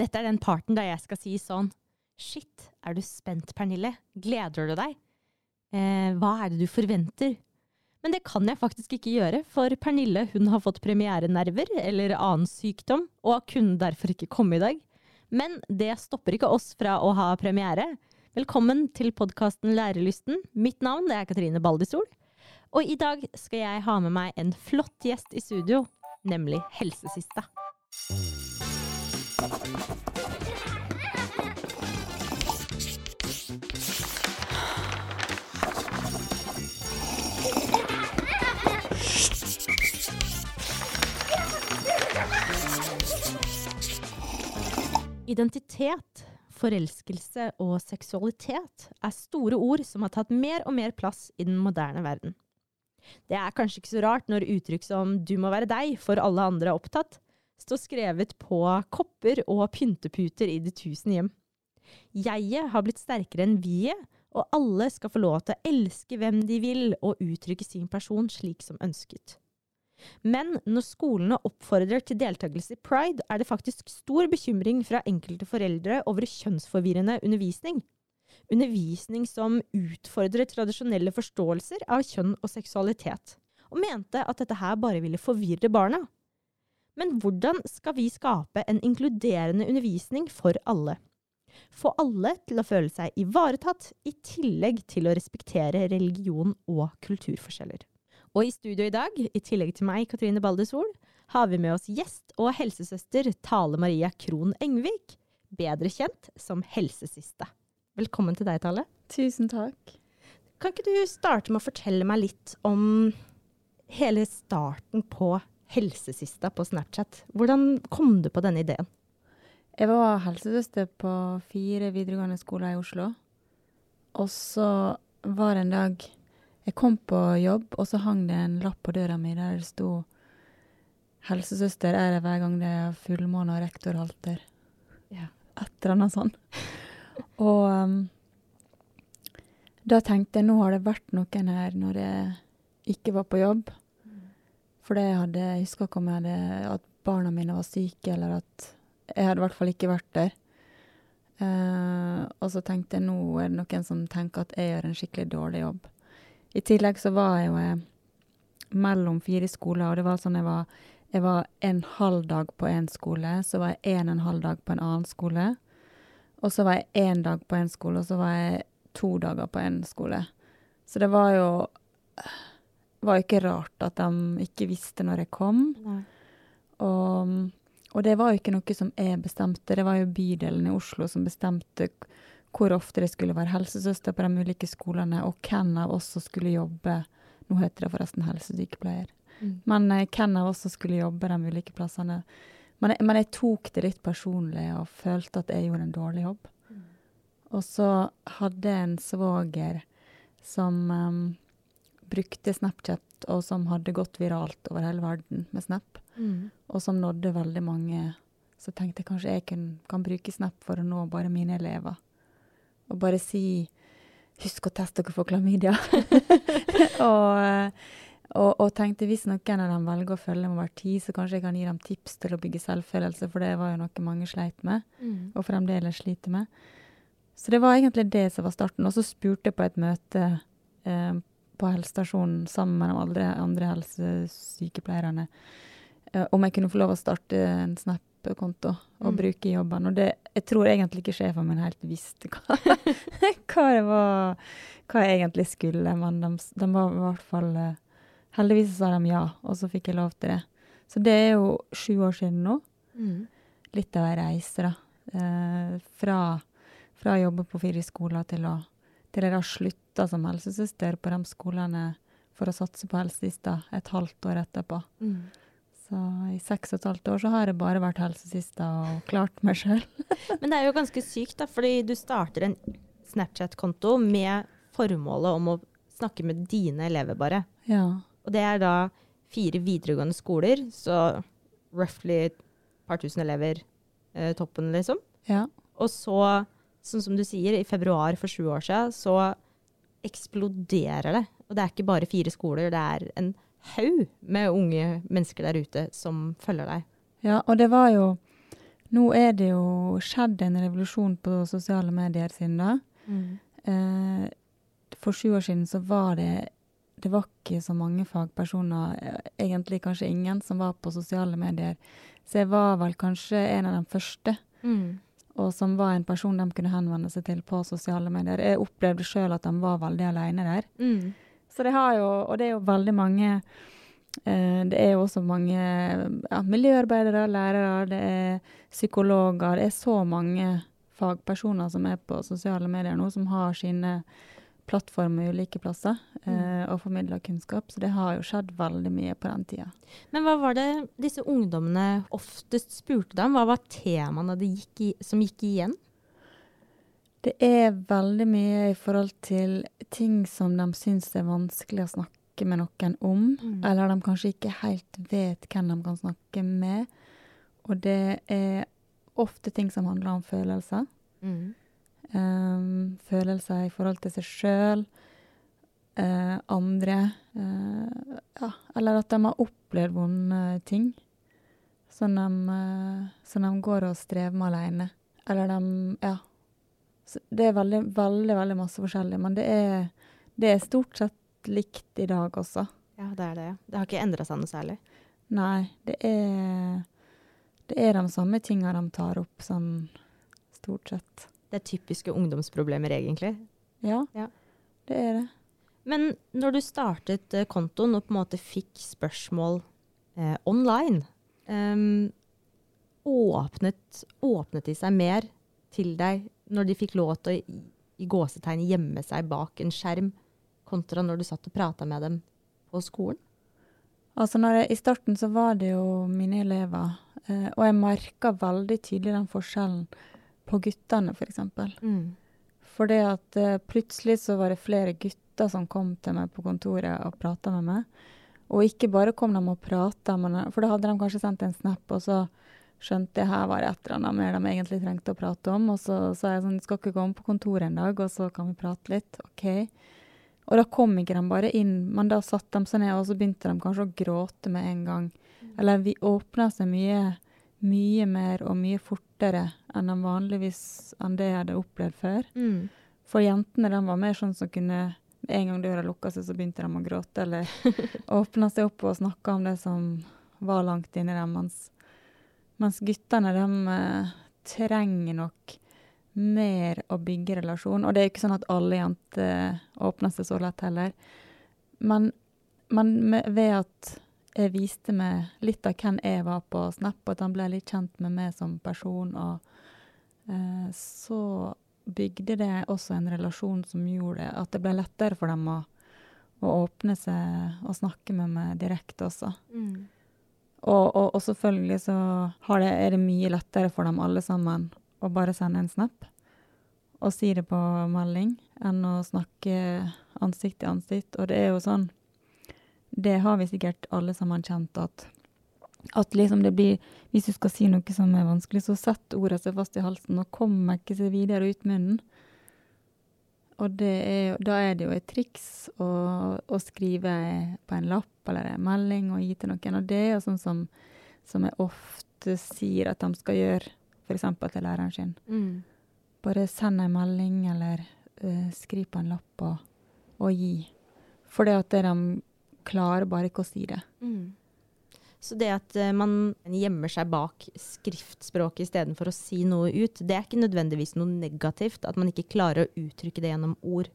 Dette er den parten der jeg skal si sånn Shit, er du spent, Pernille? Gleder du deg? Eh, hva er det du forventer? Men det kan jeg faktisk ikke gjøre, for Pernille hun har fått premierenerver eller annen sykdom, og kunne derfor ikke komme i dag. Men det stopper ikke oss fra å ha premiere. Velkommen til podkasten Lærelysten. Mitt navn er Katrine Baldisol. Og i dag skal jeg ha med meg en flott gjest i studio, nemlig Helsesista. Identitet, forelskelse og seksualitet er store ord som har tatt mer og mer plass i den moderne verden. Det er kanskje ikke så rart når uttrykk som 'du må være deg' for alle andre er opptatt, står skrevet på kopper og pynteputer i de tusen hjem. Jeget har blitt sterkere enn vi-et, og alle skal få lov til å elske hvem de vil og uttrykke sin person slik som ønsket. Men når skolene oppfordrer til deltakelse i pride, er det faktisk stor bekymring fra enkelte foreldre over kjønnsforvirrende undervisning. Undervisning som utfordrer tradisjonelle forståelser av kjønn og seksualitet, og mente at dette her bare ville forvirre barna. Men hvordan skal vi skape en inkluderende undervisning for alle? Få alle til å føle seg ivaretatt, i tillegg til å respektere religion og kulturforskjeller. Og i studio i dag, i tillegg til meg, Katrine Baldesol, har vi med oss gjest og helsesøster Tale Maria Krohn Engvik, bedre kjent som Helsesiste. Velkommen til deg, Tale. Tusen takk. Kan ikke du starte med å fortelle meg litt om hele starten på Helsesista på Snapchat? Hvordan kom du på denne ideen? Jeg var helsesøster på fire videregående skoler i Oslo. Og så var det en dag jeg kom på jobb, og så hang det en lapp på døra mi der det sto 'Helsesøster er det hver gang det er fullmåne og rektor halter'. Ja. Et eller annet sånt. og um, da tenkte jeg nå har det vært noen her når jeg ikke var på jobb. For det hadde, jeg husker ikke om jeg hadde, at barna mine var syke, eller at jeg hadde i hvert fall ikke vært der. Uh, og så tenkte jeg nå er det noen som tenker at jeg gjør en skikkelig dårlig jobb. I tillegg så var jeg jo eh, mellom fire skoler, og det var sånn jeg var jeg var en halv dag på én skole, så var jeg en og en halv dag på en annen skole. Og så var jeg én dag på én skole, og så var jeg to dager på én skole. Så det var jo var jo ikke rart at de ikke visste når jeg kom. Og, og, det var jo ikke noe som jeg bestemte, det var jo bydelen i Oslo som bestemte hvor ofte det skulle være helsesøster på de ulike skolene, og hvem av oss som skulle jobbe Nå heter det forresten helsesykepleier. Mm. Men hvem av oss som skulle jobbe de ulike plassene. Men, men, jeg tok det litt personlig og følte at jeg gjorde en dårlig jobb. Mm. Og så hadde jeg en svoger som um, brukte Snapchat, og som hadde gått viralt over hele verden med Snap, mm. og som nådde veldig mange. Så tenkte jeg kanskje jeg kan, kan bruke Snap for å nå bare mine elever og bare si 'husk å teste dere for klamydia'. og, og, og, tenkte hvis noen av dem velger å følge med over tid, så kanskje jeg kan gi dem tips til å bygge selvfølelse, for det var jo noe mange sleit med, mm. og fremdeles sliter med. Så det var egentlig det som var starten. Og så spurte jeg på et møte eh, på helsestasjonen sammen med de andre, andre helsesykepleierne eh, om jeg kunne få lov å starte en Snap konto og mm. bruke i jobben. Og det, jeg tror egentlig ikke sjefen min helt visste hva, hva, det var, hva jeg egentlig skulle, men de, de var i hvert fall eh, Heldigvis sa de ja, og så fikk jeg lov til det. Så det er jo sju år siden nå. Mm. Litt av ei reise, da. Eh, fra, fra, å jobbe på fire skoler til å til jeg da slutta som helsesøster på de skolene for å satse på helsesista et halvt år etterpå. Mm. Så i seks og et halvt år så har jeg bare vært helsesista og klart meg sjøl. Men det er jo ganske sykt, da, fordi du starter en Snapchat-konto med formålet om å snakke med dine elever, bare. Ja. Og det er da fire videregående skoler, så roughly et par tusen elever eh, toppen, liksom. Ja. Og så, sånn som du sier, i februar for sju år siden, så eksploderer det. Og det er ikke bare fire skoler, det er en haug med unge mennesker der ute som følger deg. Ja, og det var jo Nå er det jo skjedd en revolusjon på sosiale medier siden da. Mm. Eh, for sju år siden så var det Det var ikke så mange fagpersoner, eh, egentlig kanskje ingen, som var på sosiale medier. Så jeg var vel kanskje en av de første, Mm. Og som var en person de kunne henvende seg til på sosiale medier. Jeg opplevde sjøl at de var veldig aleine der. Mm. Så det har jo Og det er jo veldig mange eh, Det er jo også mange ja, miljøarbeidere, lærere, det er psykologer. Det er så mange fagpersoner som er på sosiale medier nå, som har sine plattformer ulike plasser eh, og formidler kunnskap. Så det har jo skjedd veldig mye på den tida. Men hva var det disse ungdommene oftest spurte deg om? Hva var temaene det gikk i, som gikk igjen? Det er veldig mye i forhold til ting som de syns er vanskelig å snakke med noen om, Mm. eller de kanskje ikke helt vet hvem de kan snakke med. Og det er ofte ting som handler om følelser. Mm. Um, følelser i forhold til seg sjøl, andre eh, Ja, eller at de har opplevd vonde ting som de, eh, som de går og strever med alene. Eller de Ja. Så det er veldig, veldig, veldig masse forskjellig, men det er, det er stort sett likt i dag også. Ja, det er det. Det har ikke endra seg noe særlig. Nei, det er Det er de samme tinga de tar opp, sånn stort sett. Det er typiske ungdomsproblemer, egentlig. Ja, Ja. det er det. Men når du startet eh, kontoen og på en måte fikk spørsmål eh, online, um, åpnet, åpnet de seg mer til deg når de fikk lov til å i, gåsetegn gjemme seg bak en skjerm, kontra når du satt og prata med dem på skolen? Altså når jeg, I starten så var det jo mine elever, eh, og jeg merka veldig tydelig den forskjellen på guttene, f.eks. For eksempel. Mm. Fordi at uh, plutselig så var det flere gutter som kom til meg på kontoret og prata med meg. Og ikke bare kom de og prata, for da hadde de kanskje sendt en snap, og så skjønte jeg her var det et eller annet mer de egentlig trengte å prate om. Og så sa jeg sånn, du skal ikke komme på kontoret en dag, og så kan vi prate litt. OK. Og da kom ikke de bare inn, men da satte de seg ned, og så begynte de kanskje å gråte med en gang. Eller vi åpna seg mye, mye mer og mye fortere enn han vanligvis enn det jeg hadde opplevd før. Mm. For jentene de var mer sånn som kunne med En gang døra lukka seg, så begynte de å gråte, eller åpna seg opp og snakka om det som var langt inni dem. Mens, mens guttene, de eh, trenger nok mer å bygge relasjon. Og det er jo ikke sånn at alle jenter åpner seg så lett heller. Men, men med, ved at jeg viste meg litt av hvem jeg var på Snap, og at han ble litt kjent med meg som person, og eh, så bygde det også en relasjon som gjorde at det ble lettere for dem å, å åpne seg og snakke med meg direkte også. Mm. Og, og, og selvfølgelig så har det, er det mye lettere for dem alle sammen å bare sende en snap og si det på melding, enn å snakke ansikt til ansikt. Og det er jo sånn Det har vi sikkert alle sammen kjent at at liksom det blir Hvis du skal si noe som er vanskelig, så setter ordet seg fast i halsen og kommer ikke seg videre ut munnen. Og det er, da er det jo et triks å, å skrive på en lapp eller en melding og gi til noen. Og det er jo sånn som, som jeg ofte sier at de skal gjøre, f.eks. til læreren sin. Mm. Bare send en melding eller uh, skriv på en lapp og, og gi. For det at de klarer bare ikke å si det. Mm. Så det at eh, man gjemmer seg bak skriftspråket istedenfor å si noe ut, det er ikke nødvendigvis noe negativt, at man ikke klarer å uttrykke det gjennom ord.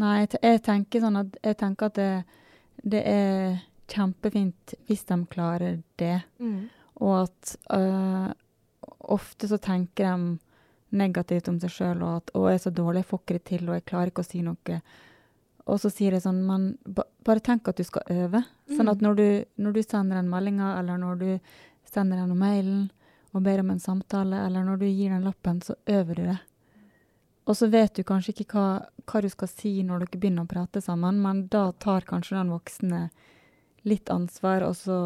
Nei, jeg, tenker sånn at, jeg tenker at det, det er kjempefint hvis de klarer det. Og at øh, ofte så tenker de negativt om seg sjøl og at 'å, jeg er så dårlig, jeg får ikke det til, og jeg klarer ikke å si noe'. Og så sier jeg sånn, men ba, bare tenk at du skal øve. Sånn at når du, når du sender den meldinga, eller når du sender den mailen og ber om en samtale, eller når du gir den lappen, så øver du det. Og så vet du kanskje ikke hva, hva du skal si når dere begynner å prate sammen, men da tar kanskje den voksne litt ansvar, og så,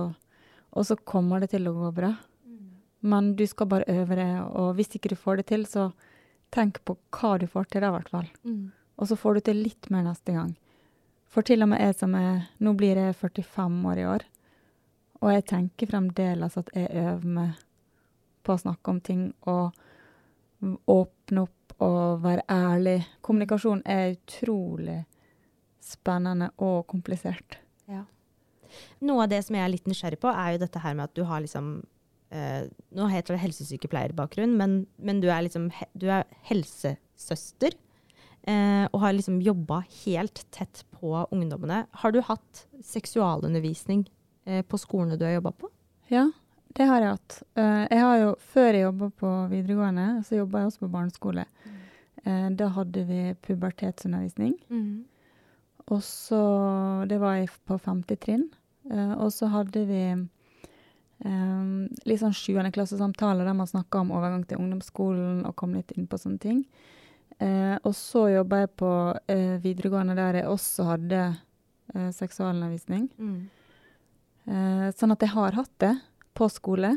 og så kommer det til å gå bra. Men du skal bare øve det, og hvis ikke du får det til, så tenk på hva du får til da, i hvert fall. Og så får du til litt mer neste gang. For til og med jeg som er Nå blir jeg 45 år i år, og jeg tenker fremdeles at jeg øver meg på å snakke om ting og åpne opp og være ærlig. Kommunikasjon er utrolig spennende og komplisert. Noe av det som jeg er litt nysgjerrig på, er jo dette her med at du har liksom Uh, Nå heter det helsesykepleierbakgrunn, men, men du er liksom du er helsesøster. Eh, og har liksom jobba helt tett på ungdommene. Har du hatt seksualundervisning eh, på skolene du har jobba på? Ja, det har jeg hatt. Eh, jeg har jo, før jeg jobba på videregående, så jobba jeg også på barneskole. Eh, da hadde vi pubertetsundervisning. Og så Det var jeg på femte trinn. Og så hadde vi Um, litt sånn sjuende klassesamtaler der man snakka om overgang til ungdomsskolen og kom litt inn på sånne ting. Eh, og så jobba jeg på eh, videregående der jeg også hadde eh, seksualundervisning. Eh, sånn at jeg har hatt det på skole.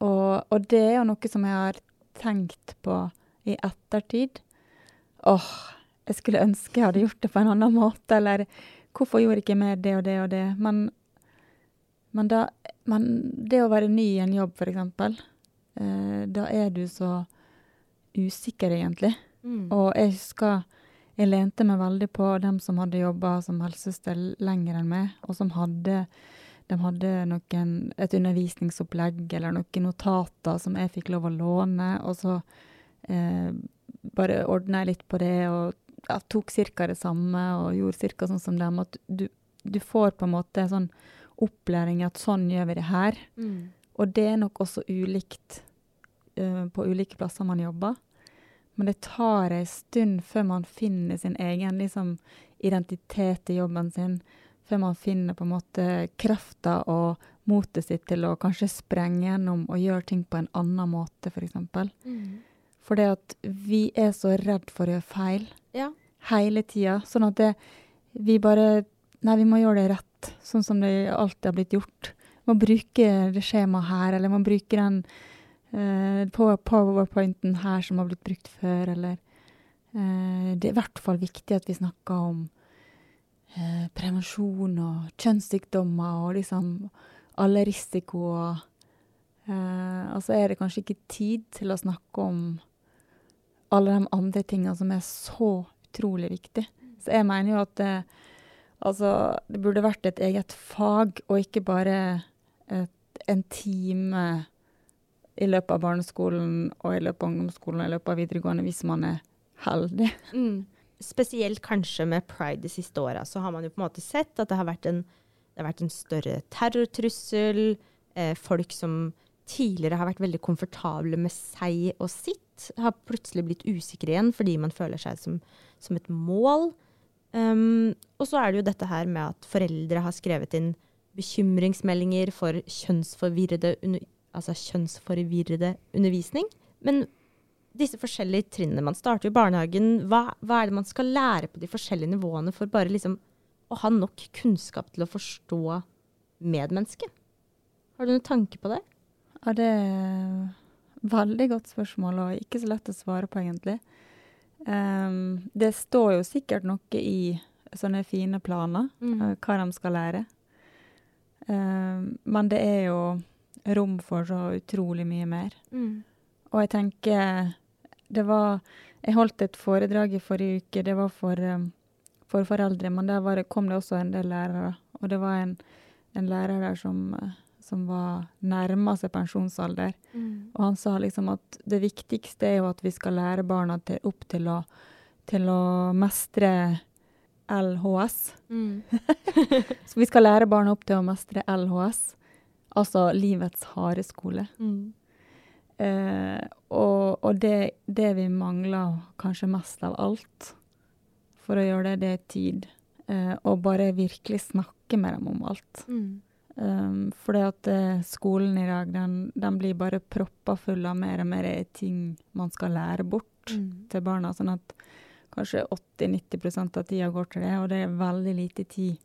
Og, og det er jo noe som jeg har tenkt på i ettertid. Åh, jeg skulle ønske jeg hadde gjort det på en annen måte, eller hvorfor gjorde jeg ikke mer det og det og det? Men, men, da, men det å være ny i en jobb, eksempel, eh, da er du så usikker, egentlig. Mm. Og jeg husker jeg lente meg veldig på dem som hadde jobba som helsesøster lenger enn meg, og som hadde de hadde noen, et undervisningsopplegg eller noen notater som jeg fikk lov å låne, og så eh, bare ordna jeg litt på det og ja, tok ca. det samme og gjorde ca. sånn som dem. At du, du får på en måte sånn opplæring i at sånn gjør vi det her. Mm. Og det er nok også ulikt eh, på ulike plasser man jobber. Men det tar ei stund før man finner sin egen liksom, identitet i jobben sin. Før man finner på en måte krafta og motet sitt til å kanskje sprenge gjennom og gjøre ting på en annen måte, f.eks. For Mm. For det at vi er så redd for å gjøre feil Ja. hele tida. Sånn at det, vi bare Nei, vi må gjøre det rett, sånn som det alltid har blitt gjort. Vi må bruke det skjemaet her, eller vi må bruke den powerpointen her som har blitt brukt før, eller eh, Det er i hvert fall viktig at vi snakker om eh, prevensjon og kjønnssykdommer og liksom alle risikoer. Eh, og så er det kanskje ikke tid til å snakke om alle de andre tingene som er så utrolig viktig. Så jeg mener jo at det, altså, det burde vært et eget fag, og ikke bare et, en time i løpet av barneskolen og i løpet av ungdomsskolen og i løpet av videregående, hvis man er heldig. Mm. Spesielt kanskje med pride de siste åra, så har man jo på en måte sett at det har vært en, har vært en større terrortrussel. Eh, folk som tidligere har vært veldig komfortable med seg og sitt, har plutselig blitt usikre igjen fordi man føler seg som, som et mål. Um, og så er det jo dette her med at foreldre har skrevet inn bekymringsmeldinger for kjønnsforvirrede, altså kjønnsforvirrede undervisning. Men disse forskjellige trinnene Man starter i barnehagen. Hva, hva er det man skal lære på de forskjellige nivåene for bare liksom å ha nok kunnskap til å forstå medmennesket? Har du noen tanke på det? Ja, det er veldig godt spørsmål, og ikke så lett å svare på, egentlig. Um, det står jo sikkert noe i sånne fine planer, mm. hva de skal lære. Um, men det er jo rom for så utrolig mye mer. Mm. Og jeg tenker Det var Jeg holdt et foredrag i forrige uke. Det var for, um, for foreldre, men der var det, kom det også en del lærere. Og det var en, en lærer der som, eh, som var nærma seg pensjonsalder. Mm. Og han sa liksom at det viktigste er jo at vi skal lære barna til, opp til å, til å mestre LHS. Mm. Så vi skal lære barna opp til å mestre LHS, altså livets harde skole. Mm. Eh, og og det, det vi mangler kanskje mest av alt for å gjøre det, det er tid. Eh, og bare virkelig snakke med dem om alt. Mm. Um, fordi at eh, skolen i dag, den, den blir bare proppa full av mer og mer ting man skal lære bort Mm. til barna. Sånn at kanskje 80-90% av tida går til det, og det er veldig lite tid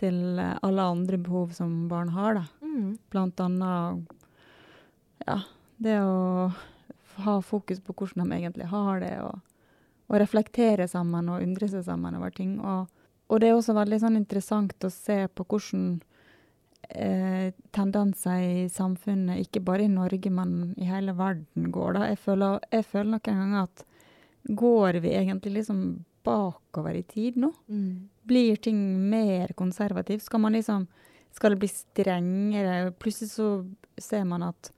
til eh, alle andre behov som barn har, da. Mm. Blant annet ja, det å ha fokus på hvordan de egentlig har det, og, og reflektere sammen og undre seg sammen over ting. Og, og det er også veldig sånn interessant å se på hvordan eh, tendenser i samfunnet, ikke bare i Norge, men i hele verden, går. da. Jeg føler, jeg føler noen ganger at går vi egentlig liksom bakover i tid nå? Mm. Blir ting mer konservativt? Skal man liksom Skal det bli strengere? Plutselig så ser man at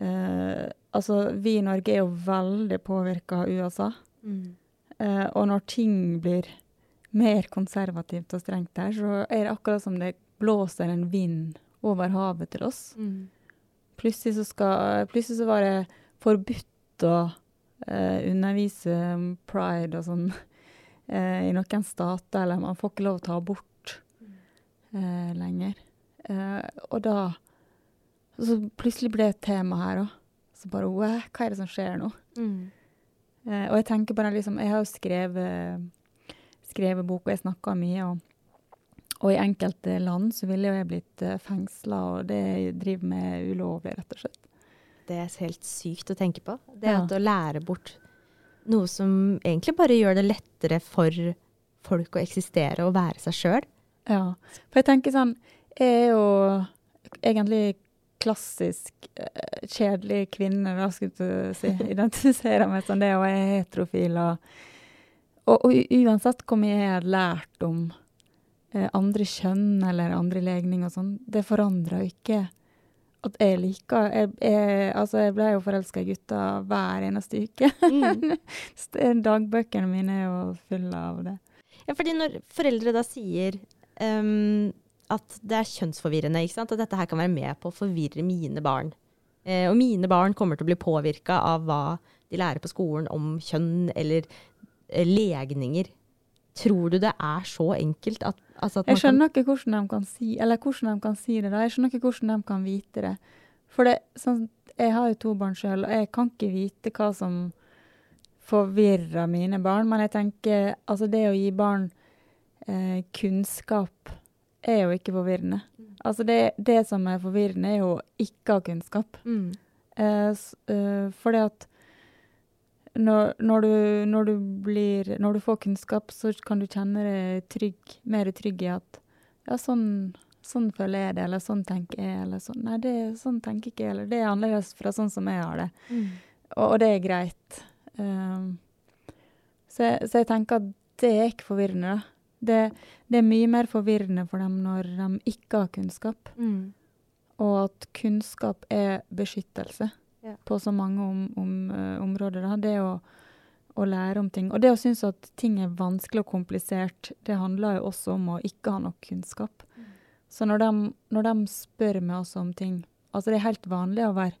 eh, Altså, vi i Norge er jo veldig påvirka av USA. Mm. Eh, og når ting blir mer konservativt og strengt der, så er det akkurat som det blåser en vind over havet til oss. Mm. Plutselig så, skal, plutselig så var det forbudt å eh, undervise om pride og sånn eh, i noen stater, eller man får ikke lov å ta abort eh, lenger. Eh, og da Så plutselig ble det et tema her òg. Så bare hva er det som skjer nå? Mm. Eh, og jeg tenker bare liksom Jeg har jo skrevet, skrevet bok, og jeg snakka mye. Og, og i enkelte land så ville jo jeg blitt uh, fengsla, og det jeg driver med ulovlig, rett og slett. Det er helt sykt å tenke på. Det Ja. at å lære bort noe som egentlig bare gjør det lettere for folk å eksistere og være seg sjøl. Ja. For jeg tenker sånn Jeg er jo egentlig klassisk eh, kjedelig kvinne, da, skulle du si. Identifiserer meg som det, og jeg er heterofil. Og, og, og uansett hvor mye jeg har lært om eh, andre kjønn eller andre legning og sånn, det forandrer jo ikke at jeg liker jeg, jeg, Altså, jeg ble jo forelska i gutter hver eneste uke. Mm. Dagbøkene mine er jo fulle av det. Ja, fordi når foreldre da sier ehm, at det er kjønnsforvirrende, ikke sant? at dette her kan være med på å forvirre mine barn. Eh, og mine barn kommer til å bli påvirka av hva de lærer på skolen om kjønn eller eh, legninger. Tror du det er så enkelt at, altså at Jeg skjønner ikke hvordan de kan si eller hvordan de kan si det. da. Jeg skjønner ikke hvordan de kan vite det. For det, sånn, jeg har jo to barn sjøl, og jeg kan ikke vite hva som forvirrer mine barn. Men jeg tenker altså det å gi barn eh, kunnskap er jo ikke forvirrende. Altså det, det som er forvirrende, er jo ikke å ha kunnskap. mm. Eh, eh, fordi at når, når, du, når, du blir, når du får kunnskap, så kan du kjenne deg trygg, mer trygg i at ja, sånn, sånn føler jeg det, eller sånn tenker jeg, eller sånn. Nei, det, sånn tenker ikke jeg, eller det er annerledes fra sånn som jeg har det. Mm. Og, og det er greit. Um, så, jeg, så jeg tenker at det er ikke forvirrende, da. Det, det er mye mer forvirrende for dem når de ikke har kunnskap. Mm. Og at kunnskap er beskyttelse Ja. på så mange om, om, uh, områder. Da. Det å, å lære om ting. Og det å synes at ting er vanskelig og komplisert, det handler jo også om å ikke ha nok kunnskap. Så når de, når de spør med oss om ting Altså det er helt vanlig å være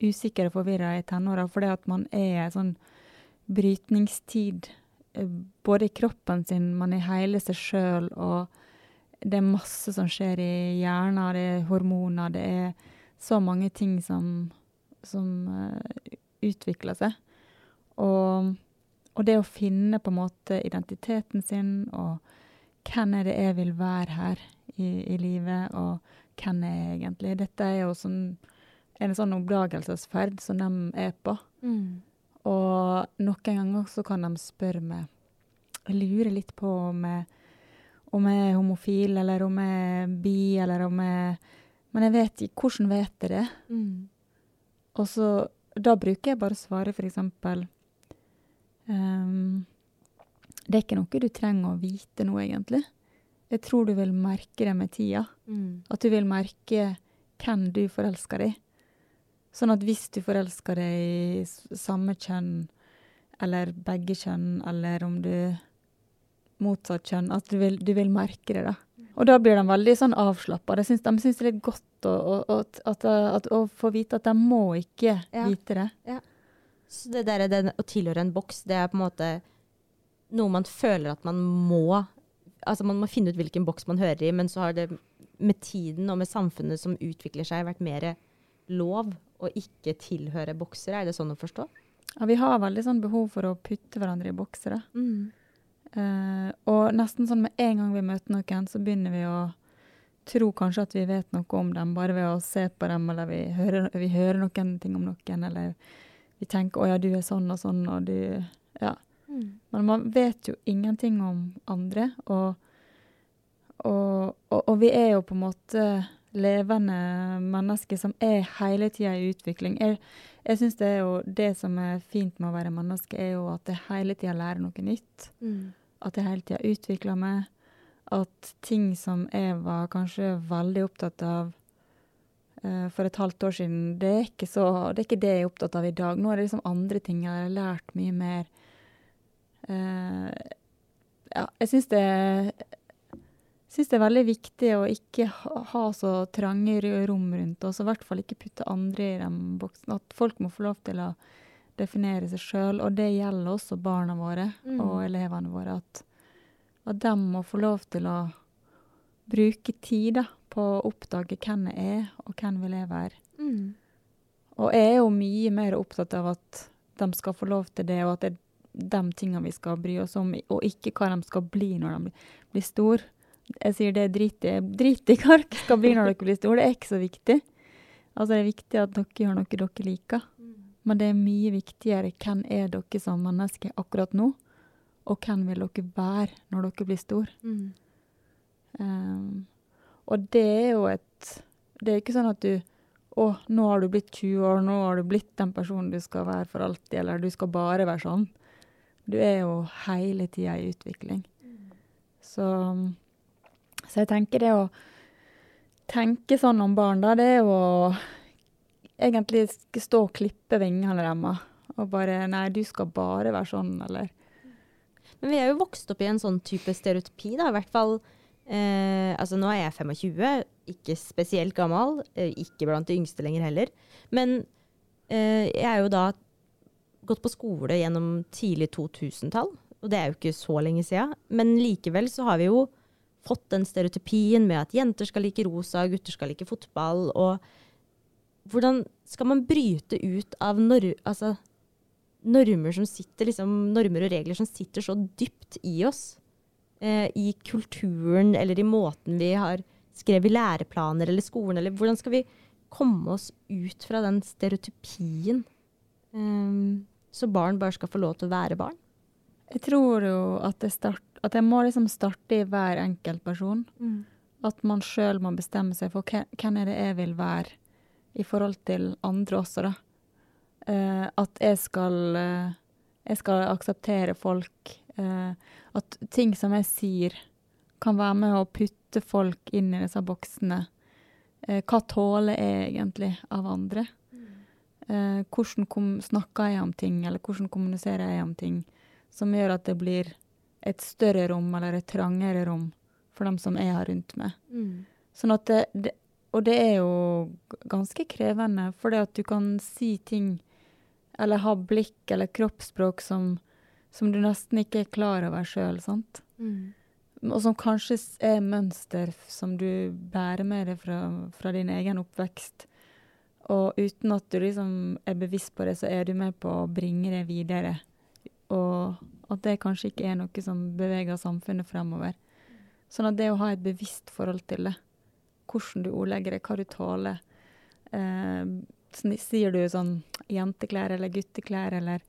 usikker og forvirra i tenåra fordi at man er i en sånn brytningstid. Både i kroppen sin, man er hele seg sjøl, og det er masse som skjer i hjernen. Det er hormoner, det er så mange ting som, som uh, utvikler seg. Og, og det å finne på en måte identiteten sin, og hvem er det jeg vil være her i, i livet, og hvem er jeg egentlig? Dette er jo sånn, en sånn oppdagelsesferd som de er på. Mm. Og noen ganger så kan de spørre meg Jeg lurer litt på om jeg, om jeg er homofil, eller om jeg er bi, eller om jeg Men jeg vet ikke Hvordan vet jeg det? Mm. Og så Da bruker jeg bare å svare eksempel ehm, Det er ikke noe du trenger å vite nå, egentlig. Jeg tror du vil merke det med tida. Mm. At du vil merke hvem du forelsker deg i. Sånn at hvis du forelsker deg i samme kjønn, eller begge kjønn, eller om du motsatt kjønn, at du vil, du vil merke det, da. Og da blir de veldig sånn avslappa. De syns det er godt å, å, at, at, å få vite at de må ikke Ja. vite det. Så det der, den, å tilhøre en boks, det er på en måte noe man føler at man må Altså man må finne ut hvilken boks man hører i, men så har det med tiden og med samfunnet som utvikler seg, vært mer lov å ikke tilhøre boksere? Er det sånn å forstå? Ja, vi har veldig sånn behov for å putte hverandre i boksere. Mm. Uh, og nesten sånn med en gang vi møter noen, så begynner vi å tro kanskje at vi vet noe om dem, bare ved å se på dem, eller vi hører, vi hører noen ting om noen, eller vi tenker 'å ja, du er sånn og sånn', og du Ja. Mm. Men man vet jo ingenting om andre, og, og, og, og vi er jo på en måte levende menneske som er hele tida i utvikling. Jeg, jeg syns det er det som er fint med å være menneske, er jo at jeg hele tida lærer noe nytt. Mm. At jeg hele tida utvikler meg. At ting som jeg var kanskje veldig opptatt av uh, for et halvt år siden, det er, ikke så, det er ikke det jeg er opptatt av i dag. Nå er det liksom andre ting. Jeg har lært mye mer. Uh, ja, jeg syns det syns det er veldig viktig å ikke ha, så trange rom rundt oss, og i hvert fall ikke putte andre i den boksen. At folk må få lov til å definere seg sjøl, og det gjelder også barna våre Mm. og elevene våre. At, at de må få lov til å bruke tid da, på å oppdage hvem jeg er, og hvem vil jeg være. Mm. Og jeg er jo mye mer opptatt av at de skal få lov til det, og at det er de tingene vi skal bry oss om, og ikke hva de skal bli når de blir store. Jeg sier det drit i. Hva skal bli når dere blir store. Det er ikke så viktig. Altså, det er viktig at dere gjør noe dere liker. Men det er mye viktigere hvem er dere som mennesker akkurat nå, og hvem vil dere være når dere blir store. Mm. Um, og det er jo et Det er ikke sånn at du Å, nå har du blitt 20 år, nå har du blitt den personen du skal være for alltid, eller du skal bare være sånn. Du er jo hele tida i utvikling. Så, så jeg tenker det å tenke sånn om barn, da, det er å egentlig stå og klippe vingene deres. Og bare Nei, du skal bare være sånn, eller Men vi er jo vokst opp i en sånn type stereotypi, da. I hvert fall eh, Altså, nå er jeg 25, ikke spesielt gammel. Eh, ikke blant de yngste lenger heller. Men eh, jeg er jo da gått på skole gjennom tidlig 2000-tall, og det er jo ikke så lenge siden. Men likevel så har vi jo fått den stereotypien med at jenter skal like rosa, gutter skal like fotball, og hvordan skal man bryte ut av nor altså, normer sitter liksom, normer og regler som sitter så dypt i oss? Eh, I kulturen eller i måten vi har skrevet læreplaner eller skolen, eller hvordan skal vi komme oss ut fra den stereotypien? Um, så barn bare skal få lov til å være barn? Jeg tror jo at det, start, at det må liksom starte i hver enkelt person. At man sjøl må bestemme seg for hvem er det jeg vil være i forhold til andre også, da. Uh, at jeg skal, uh, jeg skal akseptere folk. Uh, at ting som jeg sier, kan være med å putte folk inn i disse boksene. Hva tåler jeg egentlig av andre? Eh, hvordan kom, snakker jeg om ting, eller hvordan kommuniserer jeg om ting, som gjør at det blir et større rom eller et trangere rom for dem som jeg har rundt meg. Sånn at det, det, og det er jo ganske krevende, for det at du kan si ting eller ha blikk eller kroppsspråk som, som du nesten ikke er klar over sjøl, sant? Og som kanskje er mønster som du bærer med deg fra, fra din egen oppvekst. Og uten at du liksom er bevisst på det, så er du med på å bringe det videre. Og at det kanskje ikke er noe som beveger samfunnet fremover. Sånn at det å ha et bevisst forhold til det, hvordan du ordlegger det, hva du tåler eh, Sier du sånn jenteklær eller gutteklær, eller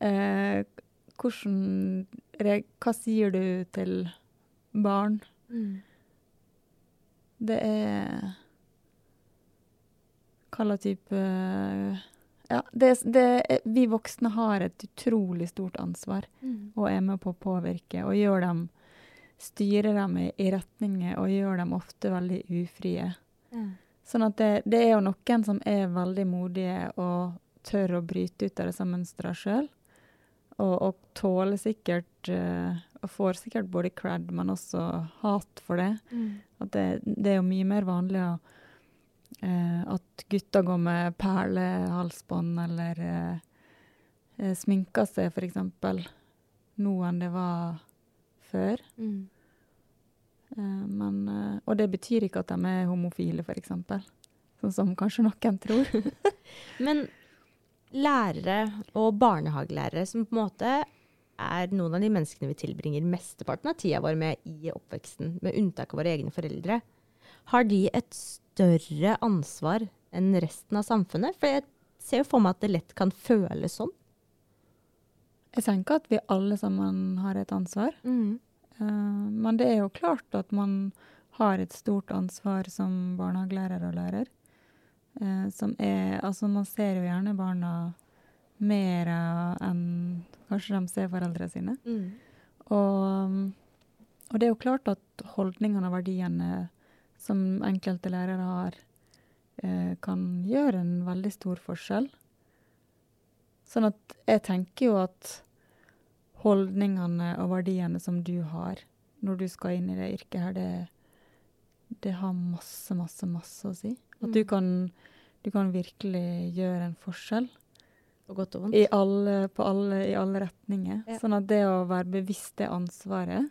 eh, hvordan Hva sier du til barn? Det er Hva slags type Ja, det, det vi voksne har et utrolig stort ansvar og er med på å påvirke og gjør dem Styrer dem i, i retninger og gjør dem ofte veldig ufrie. Sånn at det, det er jo noen som er veldig modige og tør å bryte ut av disse mønstrene sjøl. Og, og tåler sikkert uh, Og får sikkert både cred, men også hat for det. At det, det er jo mye mer vanlig å, at gutter går med perlehalsbånd eller eh, eh, sminker seg, f.eks., nå enn det var før. Eh, men, eh, og det betyr ikke at de er homofile, f.eks., sånn som kanskje noen tror. Men lærere og barnehagelærere som på en måte er noen av de menneskene vi tilbringer mesteparten av tida vår med i oppveksten, med unntak av våre egne foreldre, har de et større ansvar enn resten av samfunnet? For jeg ser jo for meg at det lett kan føles sånn. Jeg tenker at vi alle sammen har et ansvar. Eh, men det er jo klart at man har et stort ansvar som barnehagelærer og lærer. Uh, som er Altså, man ser jo gjerne barna mer enn kanskje de ser foreldrene sine. Mm. Og, og det er jo klart at holdningene og verdiene som enkelte lærere har, eh, kan gjøre en veldig stor forskjell. Sånn at jeg tenker jo at holdningene og verdiene som du har når du skal inn i det yrket her, det, det har masse, masse, masse å si. At du Mm. kan, du kan virkelig gjøre en forskjell. På godt og vondt. I alle, på alle, I alle retninger. Ja. Sånn at det å være bevisst det ansvaret,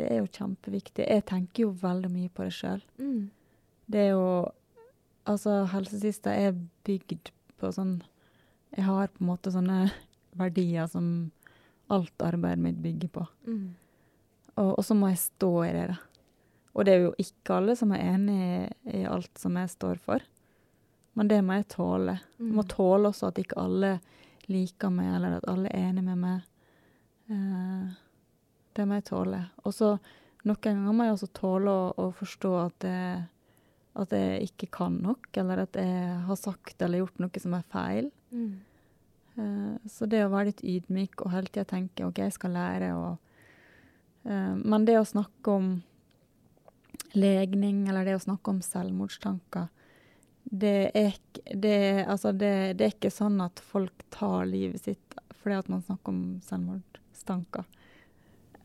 det er jo kjempeviktig. Jeg tenker jo veldig mye på det sjøl. Mm. Det er jo Altså, helsesista er bygd på sånn Jeg har på en måte sånne verdier som alt arbeidet mitt bygger på. Mm. Og, og så må jeg stå i det, da. Og det er jo ikke alle som er enig i, i alt som jeg står for. Men det må jeg tåle. Jeg må Mm. tåle også at ikke alle liker meg, eller at alle er enig med meg. Eh, det må jeg tåle. Og så noen ganger må jeg også tåle å, å forstå at jeg, at jeg ikke kan nok, eller at jeg har sagt eller gjort noe som er feil. Mm. Uh, så det å være litt ydmyk og hele tida tenke OK, jeg skal lære og uh, Men det å snakke om legning, eller det å snakke om selvmordstanker det er, det, altså det, det er ikke sånn at folk tar livet sitt fordi at man snakker om selvmordstanker.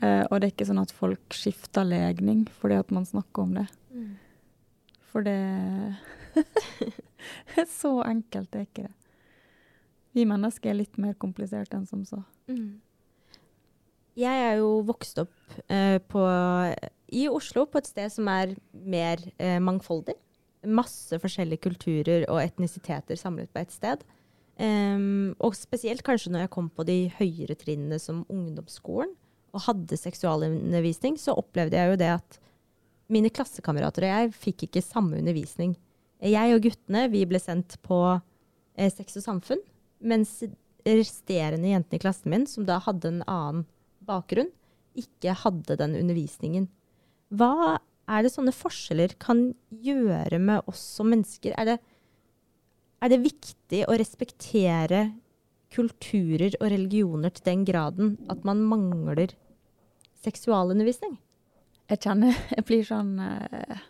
Eh, og det er ikke sånn at folk skifter legning fordi at man snakker om det. Mm. For det Så enkelt er ikke det. Vi mennesker er litt mer komplisert enn som så. Mm. Jeg er jo vokst opp eh, på, i Oslo, på et sted som er mer eh, mangfoldig. Masse forskjellige kulturer og etnisiteter samlet på ett sted. Um, og spesielt kanskje når jeg kom på de høyere trinnene som ungdomsskolen og hadde seksualundervisning, så opplevde jeg jo det at mine klassekamerater og jeg fikk ikke samme undervisning. Jeg og guttene vi ble sendt på eh, sex og samfunn, mens resterende jentene i klassen min, som da hadde en annen bakgrunn, ikke hadde den undervisningen. Hva er det sånne forskjeller kan gjøre med oss som mennesker? Er det, er det viktig å respektere kulturer og religioner til den graden at man mangler seksualundervisning? Jeg kjenner jeg blir sånn uh,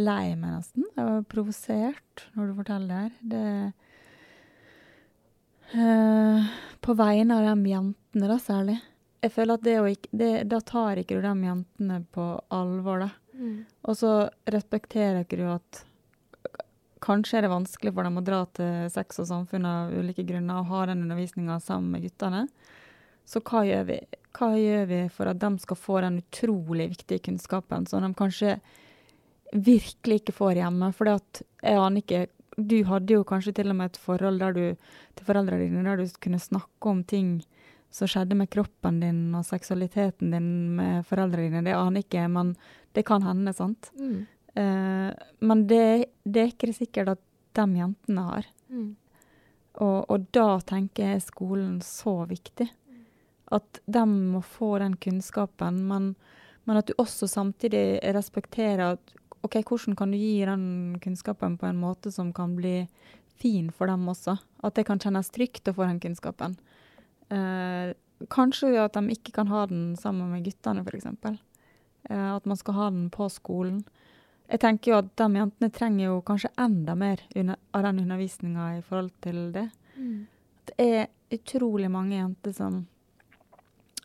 lei meg nesten. Jeg var provosert når du forteller det eh, På vegne av de jentene, da særlig. Jeg føler at det å ikke det, Da tar ikke du de jentene på alvor, da. Og så respekterer ikke du at kanskje er det vanskelig for dem å dra til sex og samfunn av ulike grunner og ha den undervisninga sammen med guttene. Så hva gjør vi? Hva gjør vi for at de skal få den utrolig viktige kunnskapen som de kanskje virkelig ikke får hjemme? For jeg aner ikke Du hadde jo kanskje til og med et forhold der du, til foreldrene dine der du kunne snakke om ting som skjedde med kroppen din og seksualiteten din med foreldrene dine. Det aner ikke, men det kan hende, sant? Mm. Uh, men det, det er ikke sikkert at de jentene har. Mm. Og, og da tenker jeg skolen så viktig. At de må få den kunnskapen, men, men at du også samtidig respekterer at OK, hvordan kan du gi den kunnskapen på en måte som kan bli fin for dem også? At det kan kjennes trygt å få den kunnskapen. Eh, kanskje at de ikke kan ha den sammen med guttene, f.eks. Eh, at man skal ha den på skolen. Jeg tenker jo at de jentene trenger jo kanskje enda mer av den undervisninga i forhold til det. Mm. Det er utrolig mange jenter som,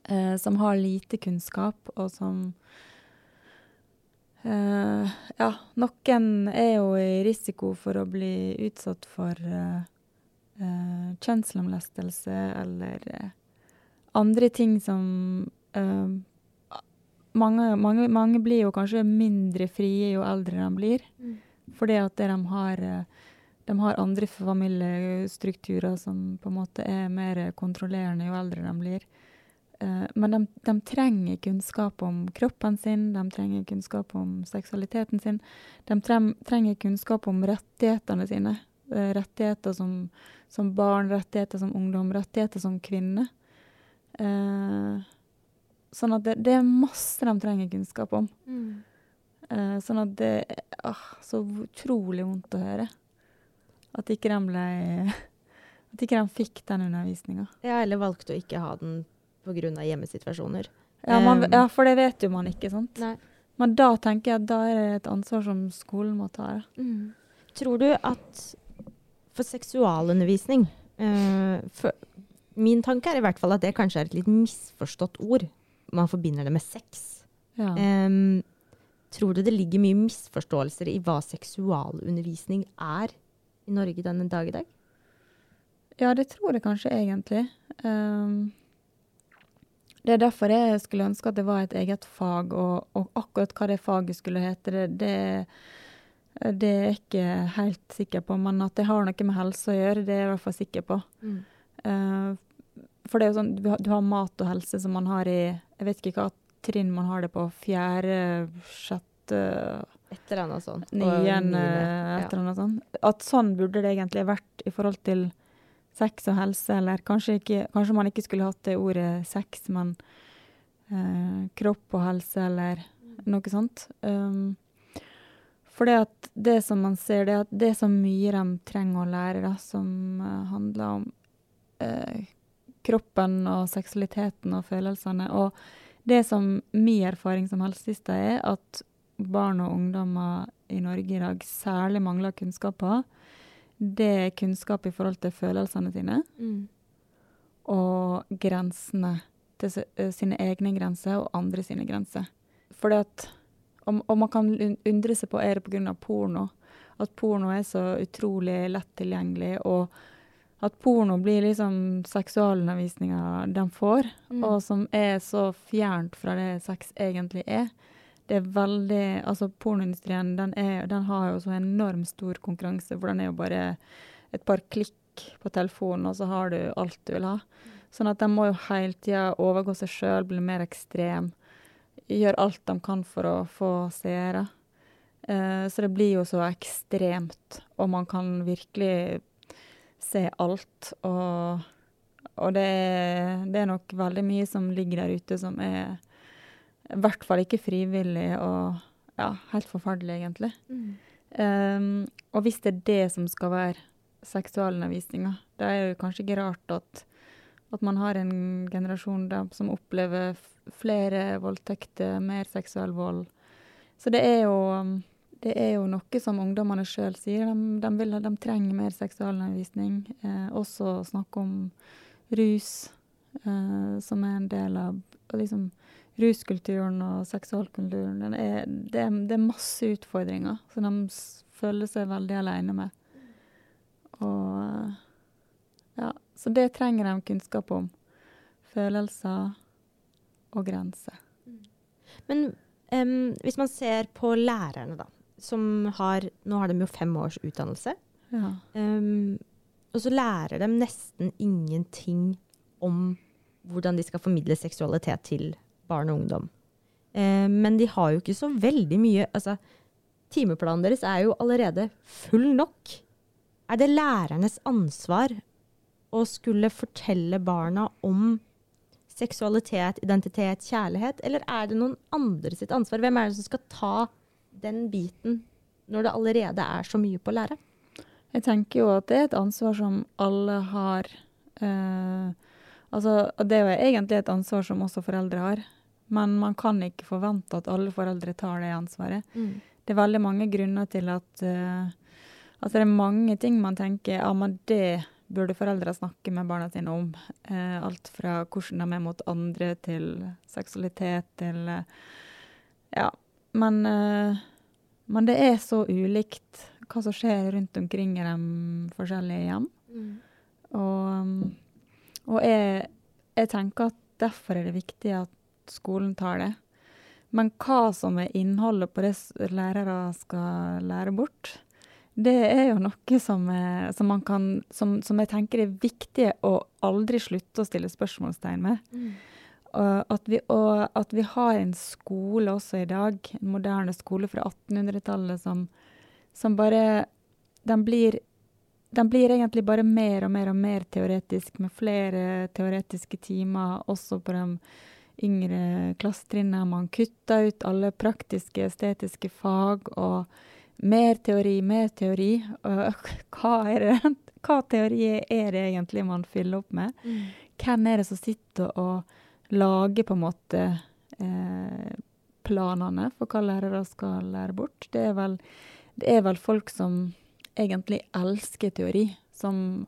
eh, som har lite kunnskap, og som eh, Ja, noen er jo i risiko for å bli utsatt for eh, eh, kjønnslemlestelse eller eh, andre ting som eh, mange, mange, mange blir jo kanskje mindre frie jo eldre de blir. Mm. Fordi at de har, de har andre familiestrukturer som på en måte er mer kontrollerende jo eldre de blir. Eh, Men de, de trenger kunnskap om kroppen sin, de trenger kunnskap om seksualiteten sin. De trenger kunnskap om rettighetene sine. Eh, Rettigheter som, som barn, rettigheter som ungdom, rettigheter som kvinne. Eh, Sånn at det, det er masse de trenger kunnskap om. Mm. Sånn at det ah, så utrolig vondt å høre. At ikke de ble At ikke de fikk den undervisninga. Ja, eller valgte å ikke ha den pga. hjemmesituasjoner. Ja, man- Um, ja, for det vet jo man ikke, sant. Nei. Men da tenker jeg at da er det et ansvar som skolen må ta. Mm. Tror du at for seksualundervisning uh, for, Min tanke er i hvert fall at det kanskje er et litt misforstått ord. Man forbinder det med sex. Ja. Um, tror du det ligger mye misforståelser i hva seksualundervisning er i Norge denne dag i dag? Ja, det tror jeg kanskje egentlig. Ehm, det er derfor jeg skulle ønske at det var et eget fag, og, og akkurat hva det faget skulle hete, det, det, det er jeg ikke helt sikker på. Men at det har noe med helse å gjøre, det er jeg i hvert fall sikker på. Eh, for det er jo sånn, du har, du har mat og helse som man har i Jeg vet ikke hva trinn man har det på. Fjerde, sjette Et eller annet sånt. Niende, et eller annet sånt. At sånn burde det egentlig vært i forhold til sex og helse, eller kanskje, ikke, kanskje man ikke skulle hatt det ordet sex, men eh, kropp og helse, eller noe sånt. Um, for det at det som man ser, det er at det er så mye de trenger å lære, da, som uh, handler om uh, kroppen og seksualiteten og følelsene. Og det som min erfaring som helsesista er, at barn og ungdommer i Norge i dag særlig mangler kunnskap på, det er kunnskap i forhold til følelsene sine Mm. og grensene til eh, sine egne grenser og andre sine grenser. Fordi at, og, og man kan undre seg på er det pga. porno. At porno er så utrolig lett tilgjengelig, og at porno blir liksom seksualundervisninga de får, Mm. og som er så fjernt fra det sex egentlig er. Det er veldig Altså, pornoindustrien, den, er, den har jo så enormt stor konkurranse, for den er jo bare et par klikk på telefonen, og så har du alt du vil ha. Sånn at de må jo hele tida overgå seg sjøl, bli mer ekstrem. Gjøre alt de kan for å få seere. Eh, så det blir jo så ekstremt, og man kan virkelig se alt. Og, og det, er, det er nok veldig mye som ligger der ute som er i hvert fall ikke frivillig og ja, helt forferdelig, egentlig. Mm. Um, og hvis det er det som skal være seksualundervisninga, da er det kanskje ikke rart at, at man har en generasjon da, som opplever flere voldtekter, mer seksuell vold. Så det er jo, det er jo noe som ungdommene sjøl sier. De, de, vil, de trenger mer seksualundervisning. Eh, også snakke om rus, eh, som er en del av liksom, ruskulturen og seksualkulturen. Det er, det, er, det er masse utfordringer som de føler seg veldig alene med. Og ja, Så det trenger de kunnskap om. Følelser og grenser. Men um, hvis man ser på lærerne, da, som har Nå har de jo fem års utdannelse. Ja. Um, og så lærer de nesten ingenting om hvordan de skal formidle seksualitet til barn og ungdom. Eh, men de har jo ikke så veldig mye Altså, timeplanen deres er jo allerede full nok. Er det lærernes ansvar å skulle fortelle barna om seksualitet, identitet, kjærlighet, eller er det noen andre sitt ansvar? Hvem er det som skal ta den biten når det allerede er så mye på læret? Jeg tenker jo at det er et ansvar som alle har. Eh, altså, det er jo egentlig et ansvar som også foreldre har. Men man kan ikke forvente at alle foreldre tar det ansvaret. Det er veldig mange grunner til at uh, Altså det er mange ting man tenker ja, men det burde foreldre snakke med barna sine om. Uh, alt fra hvordan de er mot andre, til seksualitet, til uh, Ja. Men, men det er så ulikt hva som skjer rundt omkring i de forskjellige hjem. Og, um, og jeg, jeg tenker at derfor er det viktig at skolen tar det. Men hva som er innholdet på det lærere skal lære bort, det er jo noe som, er, som, man kan, som, som jeg tenker er viktig å aldri slutte å stille spørsmålstegn med. Mm. at, vi, og at vi har en skole også i dag, en moderne skole fra 1800-tallet, som, som bare Den blir den blir egentlig bare mer og mer og mer teoretisk, med flere teoretiske timer også på de yngre klassetrinnet. Man kutta ut alle praktiske, estetiske fag og mer teori, mer teori. Hva, det, hva teori er det egentlig man fyller opp med? Mm. Hvem er det som sitter og lager på en måte eh, planene for hva lærere skal lære bort? Det er, vel, det er vel folk som egentlig elsker teori, som,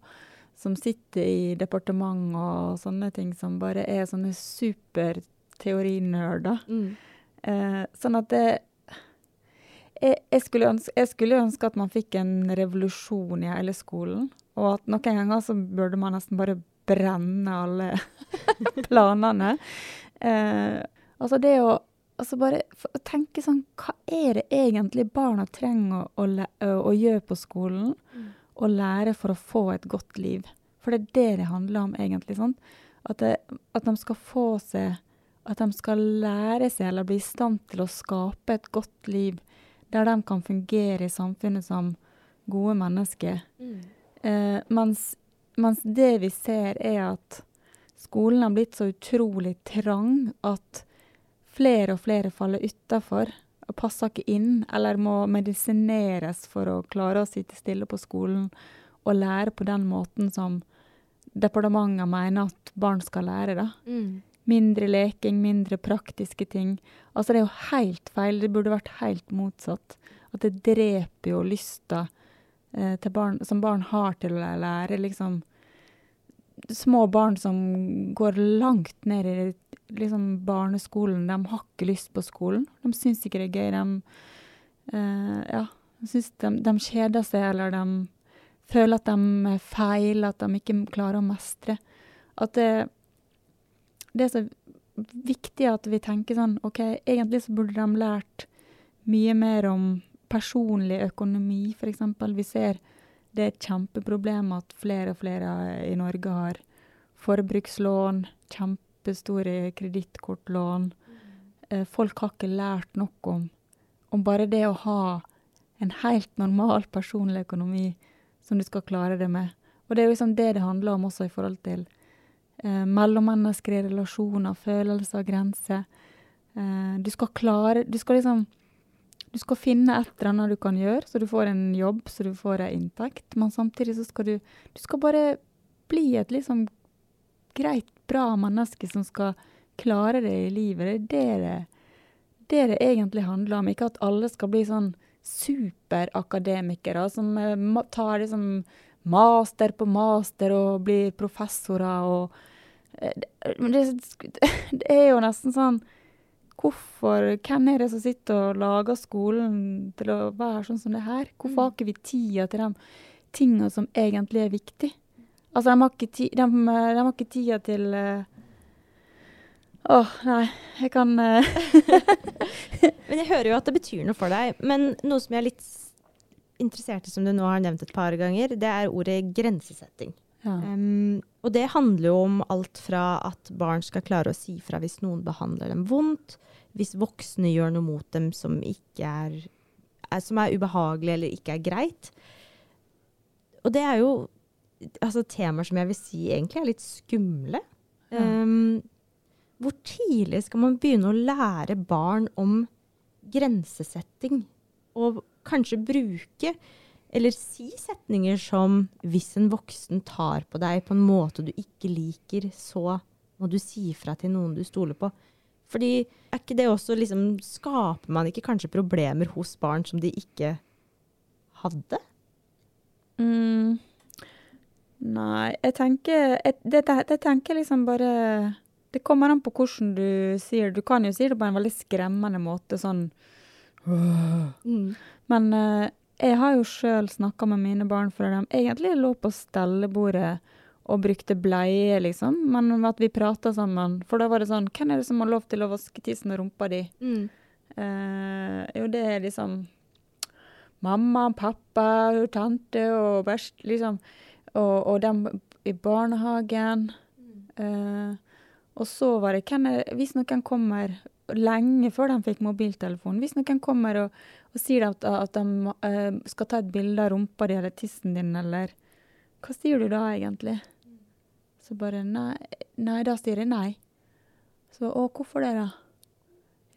som sitter i departement og sånne ting, som bare er sånne superteorinerder. Mm. Eh, sånn at det jeg, jeg, skulle ønske, jeg skulle ønske at man fikk en revolusjon i hele skolen. Og at noen ganger så burde man nesten bare brenne alle planene. Eh, altså det å altså bare tenke sånn Hva er det egentlig barna trenger å, å, å gjøre på skolen? Mm. Og lære for å få et godt liv? For det er det det handler om, egentlig. sånn. At, det, at de skal få seg At de skal lære seg eller bli i stand til å skape et godt liv der de kan fungere i samfunnet som gode mennesker. Mm. Eh, mens, mens det vi ser, er at skolen har blitt så utrolig trang at flere og flere faller utafor passer ikke inn, eller må medisineres for å klare å sitte stille på skolen og lære på den måten som departementet mener at barn skal lære. da. Mm. Mindre leking, mindre praktiske ting. Altså, det er jo helt feil. Det burde vært helt motsatt. At det dreper jo lysta eh, til barn, som barn har til å lære, liksom Små barn som går langt ned i liksom, barneskolen, de har ikke lyst på skolen. De syns ikke det er gøy. De, eh, ja, de, de kjeder seg, eller de føler at de er feil, at de ikke klarer å mestre. At det, det er så viktig at vi tenker sånn OK, egentlig så burde de lært mye mer om personlig økonomi, f.eks. Vi ser det er et kjempeproblem at flere og flere i Norge har forbrukslån, kjempestore kredittkortlån. Eh, folk har ikke lært noe om, om bare det å ha en helt normal personlig økonomi som du skal klare det med. Og det er jo liksom det det handler om også i forhold til eh, mellommenneskelige relasjoner, følelser, grenser. Eh, du skal klare Du skal liksom Du skal finne et eller annet du kan gjøre, så du får en jobb, så du får en inntekt. Men samtidig så skal du Du skal bare bli et liksom greit, bra menneske som skal klare det i livet. Det er det det, det, egentlig handler om. Ikke at alle skal bli sånn superakademikere som eh, tar liksom master på master og blir professorer og eh, det, det, er jo nesten sånn Hvorfor Hvem er det som sitter og lager skolen til å være sånn som det her? Hvorfor har ikke vi tida til de tingene som egentlig er viktige? Altså, de har ikke, ti, de, de har ikke tida til uh, Åh, oh, nei. Jeg kan uh, Men jeg hører jo at det betyr noe for deg. Men noe som jeg er litt interessert i, som du nå har nevnt et par ganger, det er ordet grensesetting. ja. Um, og det handler jo om alt fra at barn skal klare å si fra hvis noen behandler dem vondt, hvis voksne gjør noe mot dem som, ikke er, er, som er ubehagelig eller ikke er greit. Og det er jo altså, temaer som jeg vil si egentlig er litt skumle. Ja. Um, hvor tidlig skal man begynne å lære barn om grensesetting? Og kanskje bruke eller si setninger som 'hvis en voksen tar på deg på en måte du ikke liker, så må du si fra til noen du stoler på'. Fordi er ikke det også liksom Skaper man ikke kanskje problemer hos barn som de ikke hadde? Mm. Nei, jeg tenker jeg, det, det, det tenker liksom bare Det kommer an på hvordan du sier det. Du kan jo si det på en veldig skremmende måte, sånn Mm. Men uh, jeg har jo sjøl snakka med mine barn før de egentlig lå på stellebordet og brukte bleie, liksom. Men at vi prata sammen. For da var det sånn Hvem er det som har lov til å vaske tissen og rumpa di? Mm. Uh, jo, det er liksom mamma, pappa, tante og bæsj, liksom. Og, og dem i barnehagen. Eh, og så var det er, Hvis noen kommer lenge før de fikk mobiltelefon, hvis noen kommer og, og sier at, at de eh, skal ta et bilde av rumpa di eller tissen din, eller Hva sier du da, egentlig? Så bare nei, nei, da sier jeg nei. Så å, hvorfor det, da?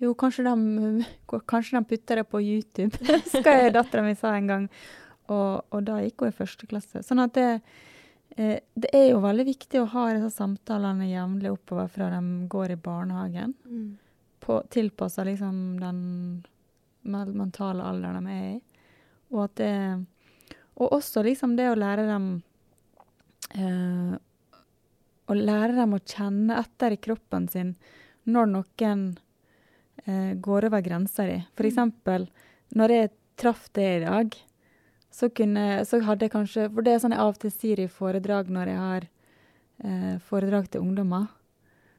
Jo, kanskje de, kanskje de putter det på YouTube, skal dattera mi sa en gang. Og, og, da gikk hun i første klasse. Sånn at det, eh, det er jo veldig viktig å ha disse samtalene jevnlig oppover fra de går i barnehagen. Mm. Tilpassa liksom den mentale alderen de er i. Og at det Og også liksom det å lære dem eh, Å lære dem å kjenne etter i kroppen sin når noen eh, går over grensa di. For mm. når jeg traff det i dag, så, kunne, så hadde jeg kanskje For det er sånn jeg av og til sier i foredrag når jeg har eh, foredrag til ungdommer.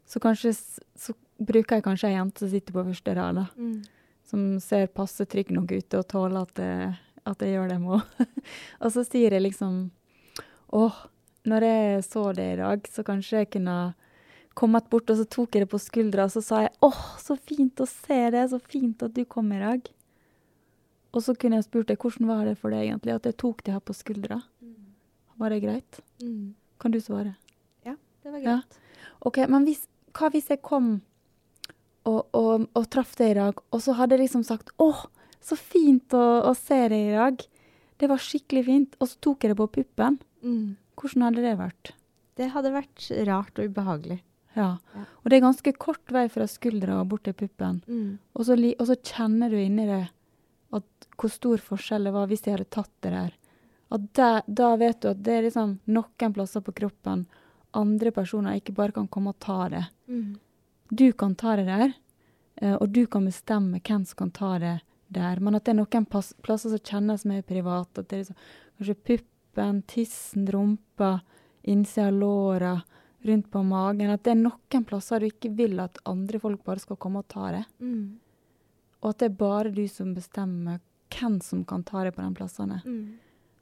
Så kanskje så bruker jeg kanskje ei jente som sitter på første rad, da. Mm. Som ser passe trygg nok ut og tåler at, jeg, at jeg gjør det jeg må. og så sier jeg liksom Åh, når jeg så det i dag, så kanskje jeg kunne kommet bort, og så tok jeg det på skuldra, og så sa jeg åh, så fint å se det, så fint at du kom i dag. Og så kunne jeg spurt deg hvordan var det for deg egentlig at jeg tok det her på skuldra. Mm. Var det greit? Mm. Kan du svare? Ja, det var greit. Ja. OK, men hvis, hva hvis jeg kom og, og, og traff deg i dag, og så hadde jeg liksom sagt 'Å, så fint å, å, se deg i dag'. Det var skikkelig fint. Og så tok jeg det på puppen. Mm. Hvordan hadde det vært? Det hadde vært rart og ubehagelig. Ja. ja. Og det er ganske kort vei fra skuldra og bort til puppen. Mm. Og, så, og, så, kjenner du inni det at hvor stor forskjell det var hvis jeg hadde tatt det der. Der, da vet du at det er liksom noen plasser på kroppen andre personer ikke bare kan komme og ta det. Mm. Du kan ta det der, eh, og du kan bestemme hvem som kan ta det der. Men at det er noen plasser som kjennes mer private. At det er liksom, kanskje puppen, tissen, rumpa, innsida av låra, rundt på magen. At det er noen plasser du ikke vil at andre folk bare skal komme og ta det. Mm. Og at det er bare du som bestemmer hvem som kan ta deg på de plassene. Mm.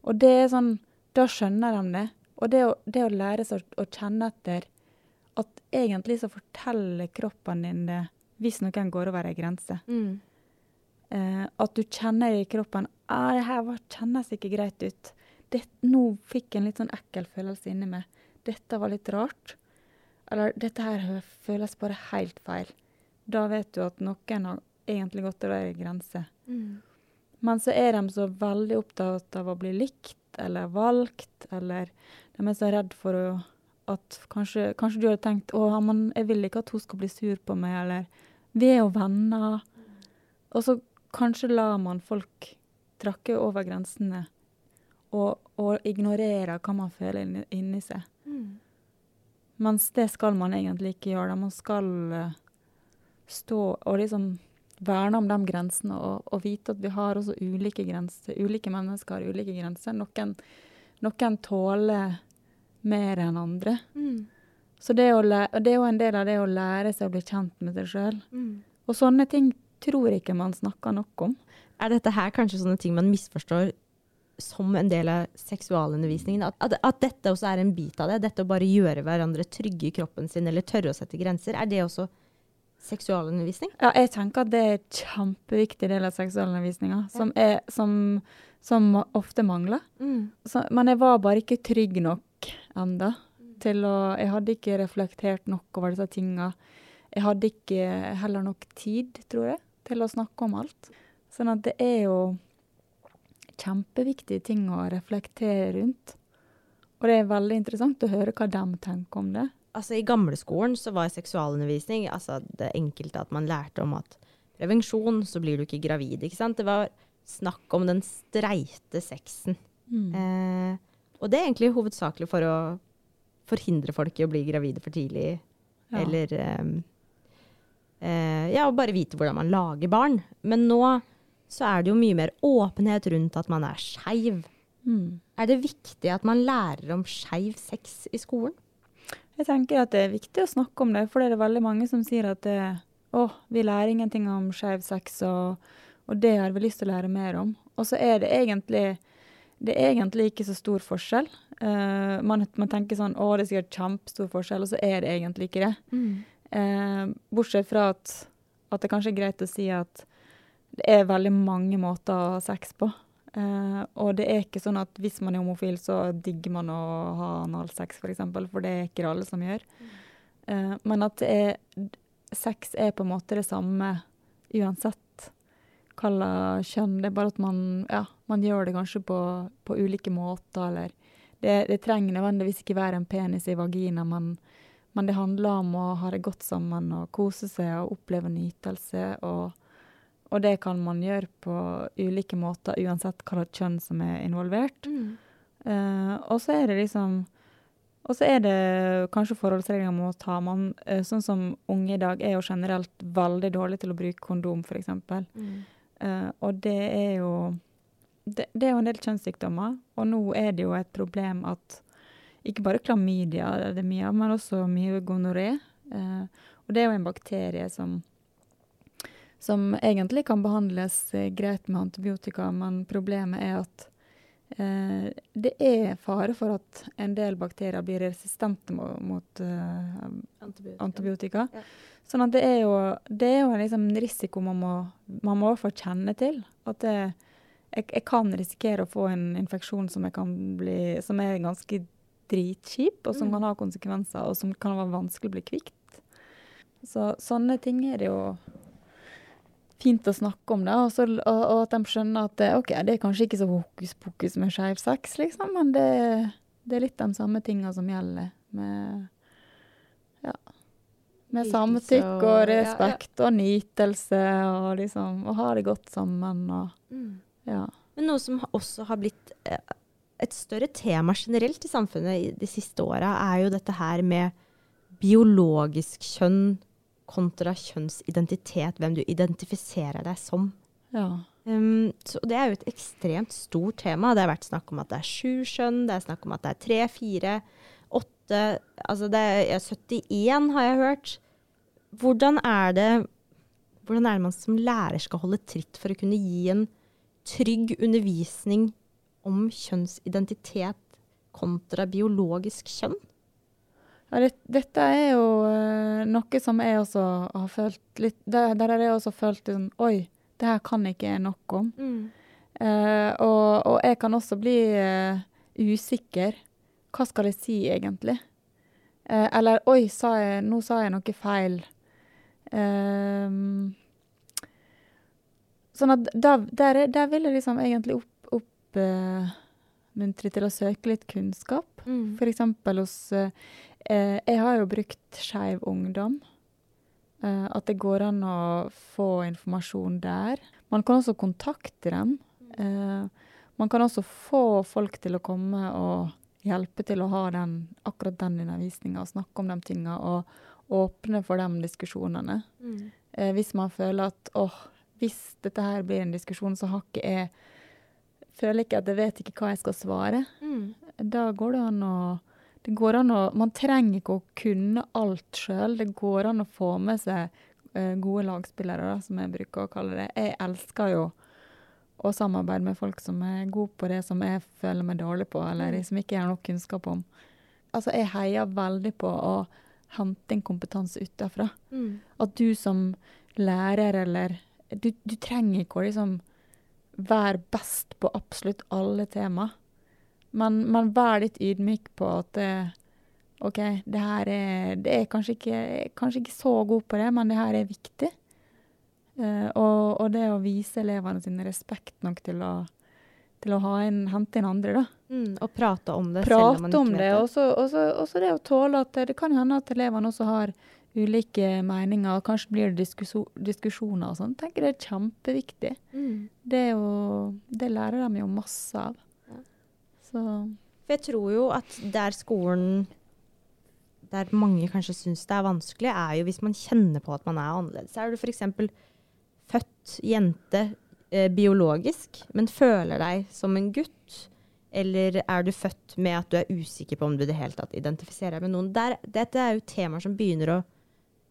Og det er sånn Da skjønner de det. Og det å, det å lære seg å, å, kjenne etter at egentlig så forteller kroppen din det hvis noen går over ei grense. Mm. Eh, at du kjenner i kroppen ah, 'Det her kjennes ikke greit ut'. Det, nå fikk jeg en litt sånn ekkel følelse inni meg. Dette var litt rart. Eller 'dette her føles bare helt feil'. Da vet du at noen har egentlig gått over ei grense. Mm. Men så er de så veldig opptatt av å bli likt eller valgt, eller de er så redd for å, at kanskje, kanskje, du hadde tenkt å, men jeg vil ikke at hun skal bli sur på meg, eller vi er jo venner. Og så kanskje lar man folk trakke over grensene og, og ignorere hva man føler inni, inni seg. Mm. Mens det skal man egentlig ikke gjøre. Man skal uh, stå og liksom verne om de grensene og, og, vite at vi har også ulike grenser. Ulike mennesker har ulike grenser. Noen, noen tåler mer enn andre. Mm. Så det, det, er jo en del av det å lære seg å bli kjent med seg sjøl. Mm. Og sånne ting tror ikke man snakker nok om. Er dette her kanskje sånne ting man misforstår som en del av seksualundervisningen? At, at, at dette også er en bit av det? Dette å bare gjøre hverandre trygge i kroppen sin, eller tørre å sette grenser? Er det også seksualundervisning? Ja, jeg tenker at det er en kjempeviktig del av seksualundervisninga, som, som, som, ofte mangler. Mm. Så, men jeg var bare ikke trygg nok enda til å Jeg hadde ikke reflektert nok over disse tinga. Jeg hadde ikke heller nok tid, tror jeg, til å snakke om alt. Sånn at det er jo kjempeviktige ting å reflektere rundt. Og det er veldig interessant å høre hva de tenker om det altså I gamleskolen så var seksualundervisning altså det enkelte at man lærte om at prevensjon, så blir du ikke gravid. ikke sant? Det var snakk om den streite sexen. Mm. Eh, og det er egentlig hovedsakelig for å forhindre folk i å bli gravide for tidlig. Ja. Eller eh, eh, Ja, og bare vite hvordan man lager barn. Men nå så er det jo mye mer åpenhet rundt at man er skeiv. Mm. Er det viktig at man lærer om skeiv sex i skolen? Jeg tenker at det er viktig å snakke om det, for det er veldig mange som sier at det, å, vi lærer ingenting om skeiv sex, og, og, det har vi lyst til å lære mer om. Og så er det egentlig, det er egentlig ikke så stor forskjell. Uh, man, man, tenker sånn å, det er sikkert kjempestor forskjell, og så er det egentlig ikke det. Mm. Uh, bortsett fra at, at det kanskje er greit å si at det er veldig mange måter å ha sex på. Uh, og det er ikke sånn at hvis man er homofil, så digger man å ha analsex, f.eks., for, for det er ikke det alle som gjør. Uh, men at er sex er på en måte det samme uansett hva slags kjønn. Det er bare at man, ja, man gjør det kanskje på, på ulike måter, eller det, det, trenger nødvendigvis ikke være en penis i vagina, men, men, det handler om å ha det godt sammen og kose seg og oppleve nytelse. Og, og det kan man gjøre på ulike måter, uansett hva slags kjønn som er involvert. Mm. Uh, og så er det liksom og så er det kanskje forholdsregler man må ta. Man, uh, sånn som unge i dag er jo generelt veldig dårlige til å bruke kondom, f.eks. Mm. Uh, og det er jo det, det, er jo en del kjønnssykdommer, og nå er det jo et problem at ikke bare klamydia det er mye men også mye gonoré. Og det er jo en bakterie som, som egentlig kan behandles uh, greit med antibiotika, men problemet er at det er fare for at en del bakterier blir resistente mot, mot antibiotika. antibiotika. Ja. Sånn at det er jo, det er jo en liksom risiko man må, man må få kjenne til. At det, jeg, jeg, kan risikere å få en infeksjon som, bli, som er ganske dritkjip, og som mm. kan ha konsekvenser, og som kan være vanskelig å bli kvitt. Så sånne ting er det jo fint å snakke om, det, og, så, og, og at de skjønner at det, OK, det er kanskje ikke så hokus pokus med skeiv sex, liksom, men det, det, er litt de samme tinga som gjelder med med samtykke og respekt ja, ja. og nytelse og liksom Å ha det godt sammen og mm. Ja. Men noe som også har blitt eh, et større tema generelt i samfunnet de siste åra, er jo dette her med biologisk kjønn kontra kjønnsidentitet. Hvem du identifiserer deg som. Ja. Um, så det er jo et ekstremt stort tema. Det har vært snakk om at det er sju skjønn, det er snakk om at det er tre, fire, åtte Altså det er 71, har jeg hørt. Hvordan er det hvordan er det man som lærer skal holde tritt for å kunne gi en trygg undervisning om kjønnsidentitet kontra biologisk kjønn? Ja, det, dette er jo uh, noe som jeg også har følt litt Der, der har jeg også følt sånn Oi, det her kan ikke jeg nok om. Mm. Uh, og, og, jeg kan også bli uh, usikker. Hva skal jeg si, egentlig? eller Oi, sa jeg, nå sa jeg noe feil. Um, sånn at da, der, der, vil jeg liksom egentlig oppmuntre uh, til å søke litt kunnskap. Mm. Eksempel hos uh, Jeg har jo brukt Skeiv Ungdom. Eh, at det går an å få informasjon der. Man kan også kontakte dem. Eh, man kan også få folk til å komme og hjelpe til å ha den, akkurat den undervisninga og snakke om de tinga. Og, åpne for de diskusjonene. Mm. Eh, hvis man føler at åh, hvis dette her blir en diskusjon, så har ikke jeg Føler ikke at jeg vet ikke hva jeg skal svare. Mm. Da går det an å det går an å, Man trenger ikke å kunne alt sjøl. Det går an å få med seg uh, gode lagspillere, da, som jeg bruker å kalle det. Jeg elsker jo å samarbeide med folk som er gode på det som jeg føler meg dårlig på, eller mm. som ikke jeg har nok kunnskap om. Altså, jeg heier veldig på å hente en kompetanse utenfra. Mm. At du som lærer eller Du, du trenger ikke å liksom være best på absolutt alle tema, men, men vær litt ydmyk på at det, OK, det her er Det er kanskje ikke, kanskje ikke så god på det, men det her er viktig. Uh, og, og, det å vise elevene sine respekt nok til å til å en, hente inn andre, da. Mm, og prate om det. Prate selv om man ikke om det, og så det å tåle at det kan hende at elevene også har ulike meninger, og kanskje blir det diskusjoner og sånn. tenker det er kjempeviktig. Mm. Det, jo, det, lærer de jo masse av. Så For jeg tror jo at der skolen der mange kanskje syns det er vanskelig, er jo hvis man kjenner på at man er annerledes. Er du f.eks. født jente eh, biologisk, men føler deg som en gutt? Eller er du født med at du er usikker på om du i det hele tatt identifiserer deg med noen? Der, dette er jo temaer som begynner å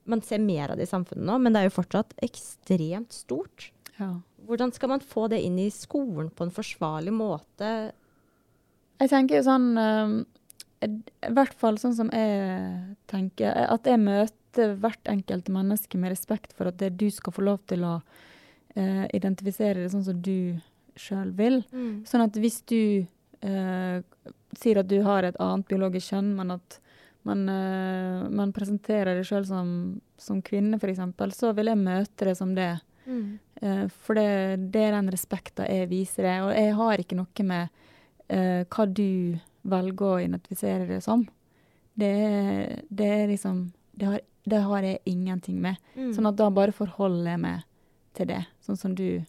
Man ser mer av det i samfunnet nå, men det er jo fortsatt ekstremt stort. Ja. Hvordan skal man få det inn i skolen på en forsvarlig måte? Jeg tenker jo sånn um, I hvert fall sånn som jeg tenker, at jeg møter hvert enkelt menneske med respekt for at det du skal få lov til å uh, identifisere det sånn som du sjøl vil. Mm. Sånn at hvis du uh, sier at du har et annet biologisk kjønn, men at man, uh, man presenterer det sjøl som, som kvinne, f.eks., så vil jeg møte det som det. Mm. Eh, for det, det er den respekten jeg viser det. Og jeg har ikke noe med eh, hva du velger å identifisere det som. Det, det er liksom det har, det har jeg ingenting med. Mm. Sånn at da bare forholder jeg meg til det, sånn som du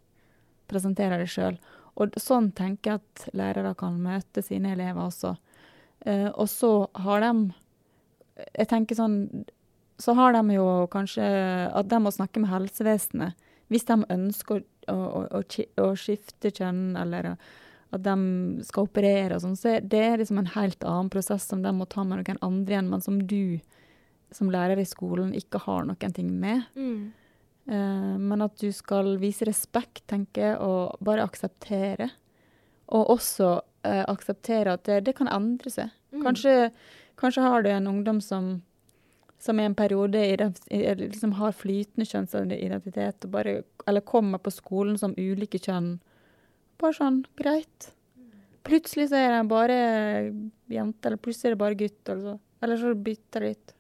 presenterer det sjøl. Og sånn tenker jeg at lærere kan møte sine elever også. Eh, og så har de Jeg tenker sånn Så har de jo kanskje at de må snakke med helsevesenet hvis de ønsker å, å, å, å skifte kjønn, eller at de skal operere og sånn. Så det er liksom en helt annen prosess som de må ta med noen andre igjen, men som du som lærer i skolen ikke har noen ting med. Mm. Uh, men at du skal vise respekt, tenker jeg, og bare akseptere. Og også uh, akseptere at det, det kan endre seg. Mm. Kanskje, kanskje har du en ungdom som, som i en periode i- liksom har flytende kjønnsidentitet, bare, eller kommer på skolen som ulike kjønn. Bare sånn, greit. Plutselig så er det bare jente, eller plutselig er det bare gutt, eller så, eller så bytter det ut.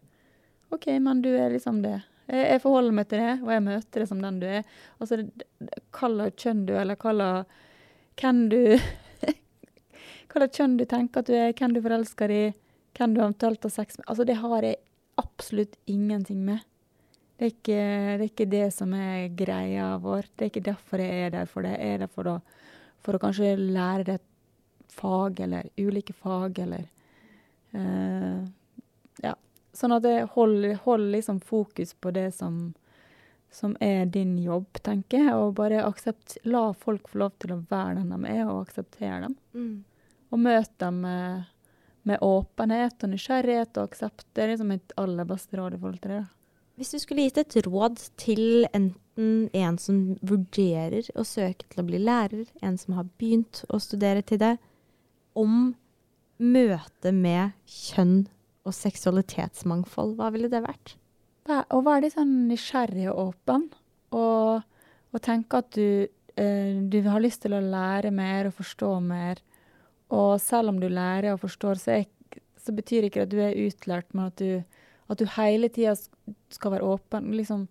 OK, men du er liksom det. Jeg, jeg forholder meg til det, og jeg møter det som den du er. Altså, hva slags kjønn du er, eller hva slags Hvem du Hva slags kjønn du tenker at du er, hvem du forelsker i, hvem du eventuelt har sex med. Altså, det har jeg absolutt ingenting med. Det er ikke det, er ikke det som er greia vår. Det er ikke derfor jeg er der for det. Jeg er der for å, for å kanskje lære det et fag, eller ulike fag, eller eh, Ja. Sånn at det holder, hold liksom fokus på det som, som er din jobb, tenker jeg. Og bare aksept, la folk få lov til å være den de er, og akseptere dem. Mm. Og møte dem med, med åpenhet og nysgjerrighet og aksept. Det er liksom mitt aller beste råd i forhold til det. da. Hvis du skulle gitt et råd til enten en som vurderer å søke til å bli lærer, en som har begynt å studere til det, om møtet med kjønn og seksualitetsmangfold, hva ville det vært? Vær- Å være litt sånn nysgjerrig og åpen, og, og tenke at du, eh, du har lyst til å lære mer og forstå mer. Og selv om du lærer og forstår, så, er, så betyr ikke det at du er utlært, men at du, at du hele tida skal være åpen. Liksom,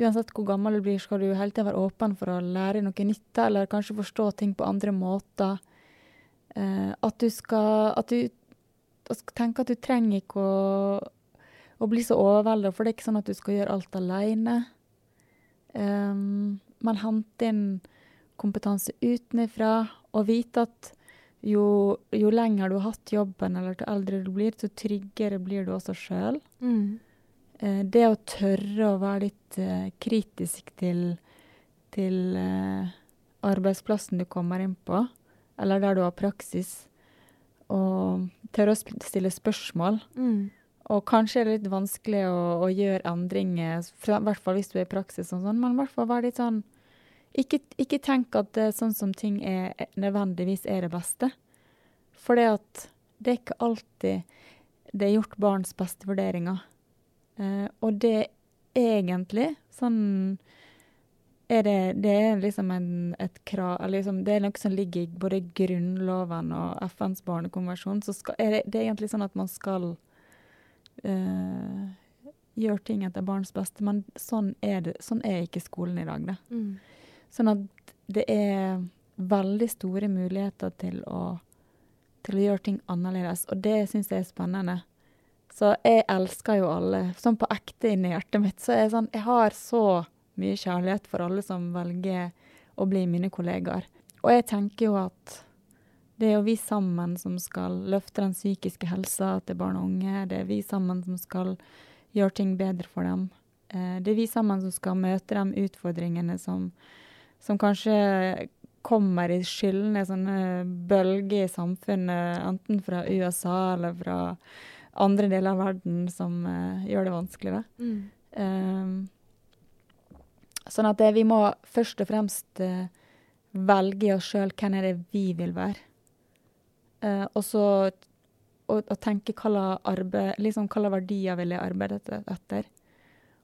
uansett hvor gammel du blir, skal du hele tida være åpen for å lære noe nytt, eller kanskje forstå ting på andre måter. Eh, at du skal At du skal tenke at du trenger ikke å å bli så overvelda, for det er ikke sånn at du skal gjøre alt alene. Um, man henter inn kompetanse utenfra, og vite at jo, jo lenger du har hatt jobben, eller til eldre du blir, så tryggere blir du også sjøl. Eh, det å tørre å være litt eh, kritisk til, til eh, arbeidsplassen du kommer inn på, eller der du har praksis, og tørre å stille spørsmål. Mm. Og kanskje er det litt vanskelig å, å gjøre endringer, i hvert fall hvis du er i praksis og sånn, men i hvert fall være litt sånn ikke, ikke tenk at det sånn som ting er, er- nødvendigvis er det beste. For det at det er ikke alltid det er gjort barns beste vurderinger. Eh, og det er egentlig sånn er det, det er liksom en, et krav liksom, Det er noe som ligger i både Grunnloven og FNs barnekonvensjon. Så skal, er det, det er egentlig sånn at man skal eh, gjøre ting etter barns beste, men sånn er, det, sånn er ikke skolen i dag. Da. Mm. Sånn at det er veldig store muligheter til å, til å gjøre ting annerledes, og det syns jeg er spennende. Så jeg elsker jo alle. Sånn på ekte inni hjertet mitt så jeg sånn Jeg har så mye kjærlighet for alle som velger å bli mine kollegaer. Og jeg tenker jo at det er jo vi sammen som skal løfte den psykiske helsa til barn og unge. Det er vi sammen som skal gjøre ting bedre for dem. Eh, det er vi sammen som skal møte de utfordringene som, som kanskje kommer i skyldende sånne bølger i samfunnet, enten fra USA eller fra andre deler av verden, som uh, gjør det vanskelig. Mm. Um, sånn at det, vi må først og fremst uh, velge i oss sjøl hvem er det vi vil være. Uh, og så å, tenke hva slags liksom verdier vil jeg arbeide etter-.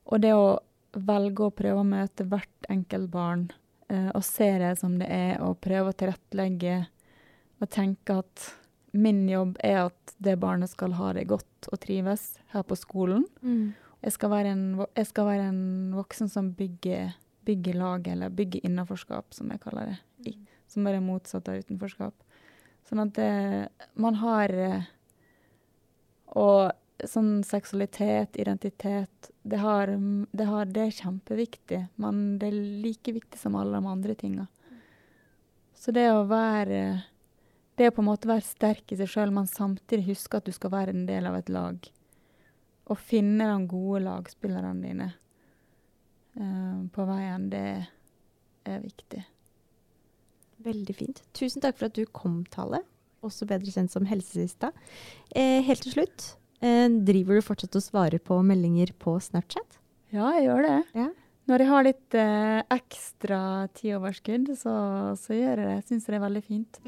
Og det å velge å prøve å møte hvert enkelt barn eh, og se det som det er, og prøve å tilrettelegge og tenke at min jobb er at det barnet skal ha det godt og trives her på skolen. Mm. Jeg skal en, jeg skal være en voksen som bygger, bygger lag, eller bygger innenforskap, som jeg kaller det. I, som er det motsatte av utenforskap. Sånn at det, man har eh, Og sånn seksualitet, identitet, det, har, det, har, det er kjempeviktig. Men det er like viktig som alle de andre tinga. Så det å være Det å på en måte være sterk i seg sjøl, men samtidig huske at du skal være en del av et lag. Å finne de gode lagspillerne dine uh, på veien, det er viktig. Veldig fint. Tusen takk for at du kom, Tale. Også bedre kjent som Helsesista. Eh, helt til slutt, eh, driver du fortsatt og svarer på meldinger på Snapchat? Ja, jeg gjør det. Ja. Når jeg har litt eh, ekstra tidoverskudd, så, så gjør jeg det. Syns det er veldig fint.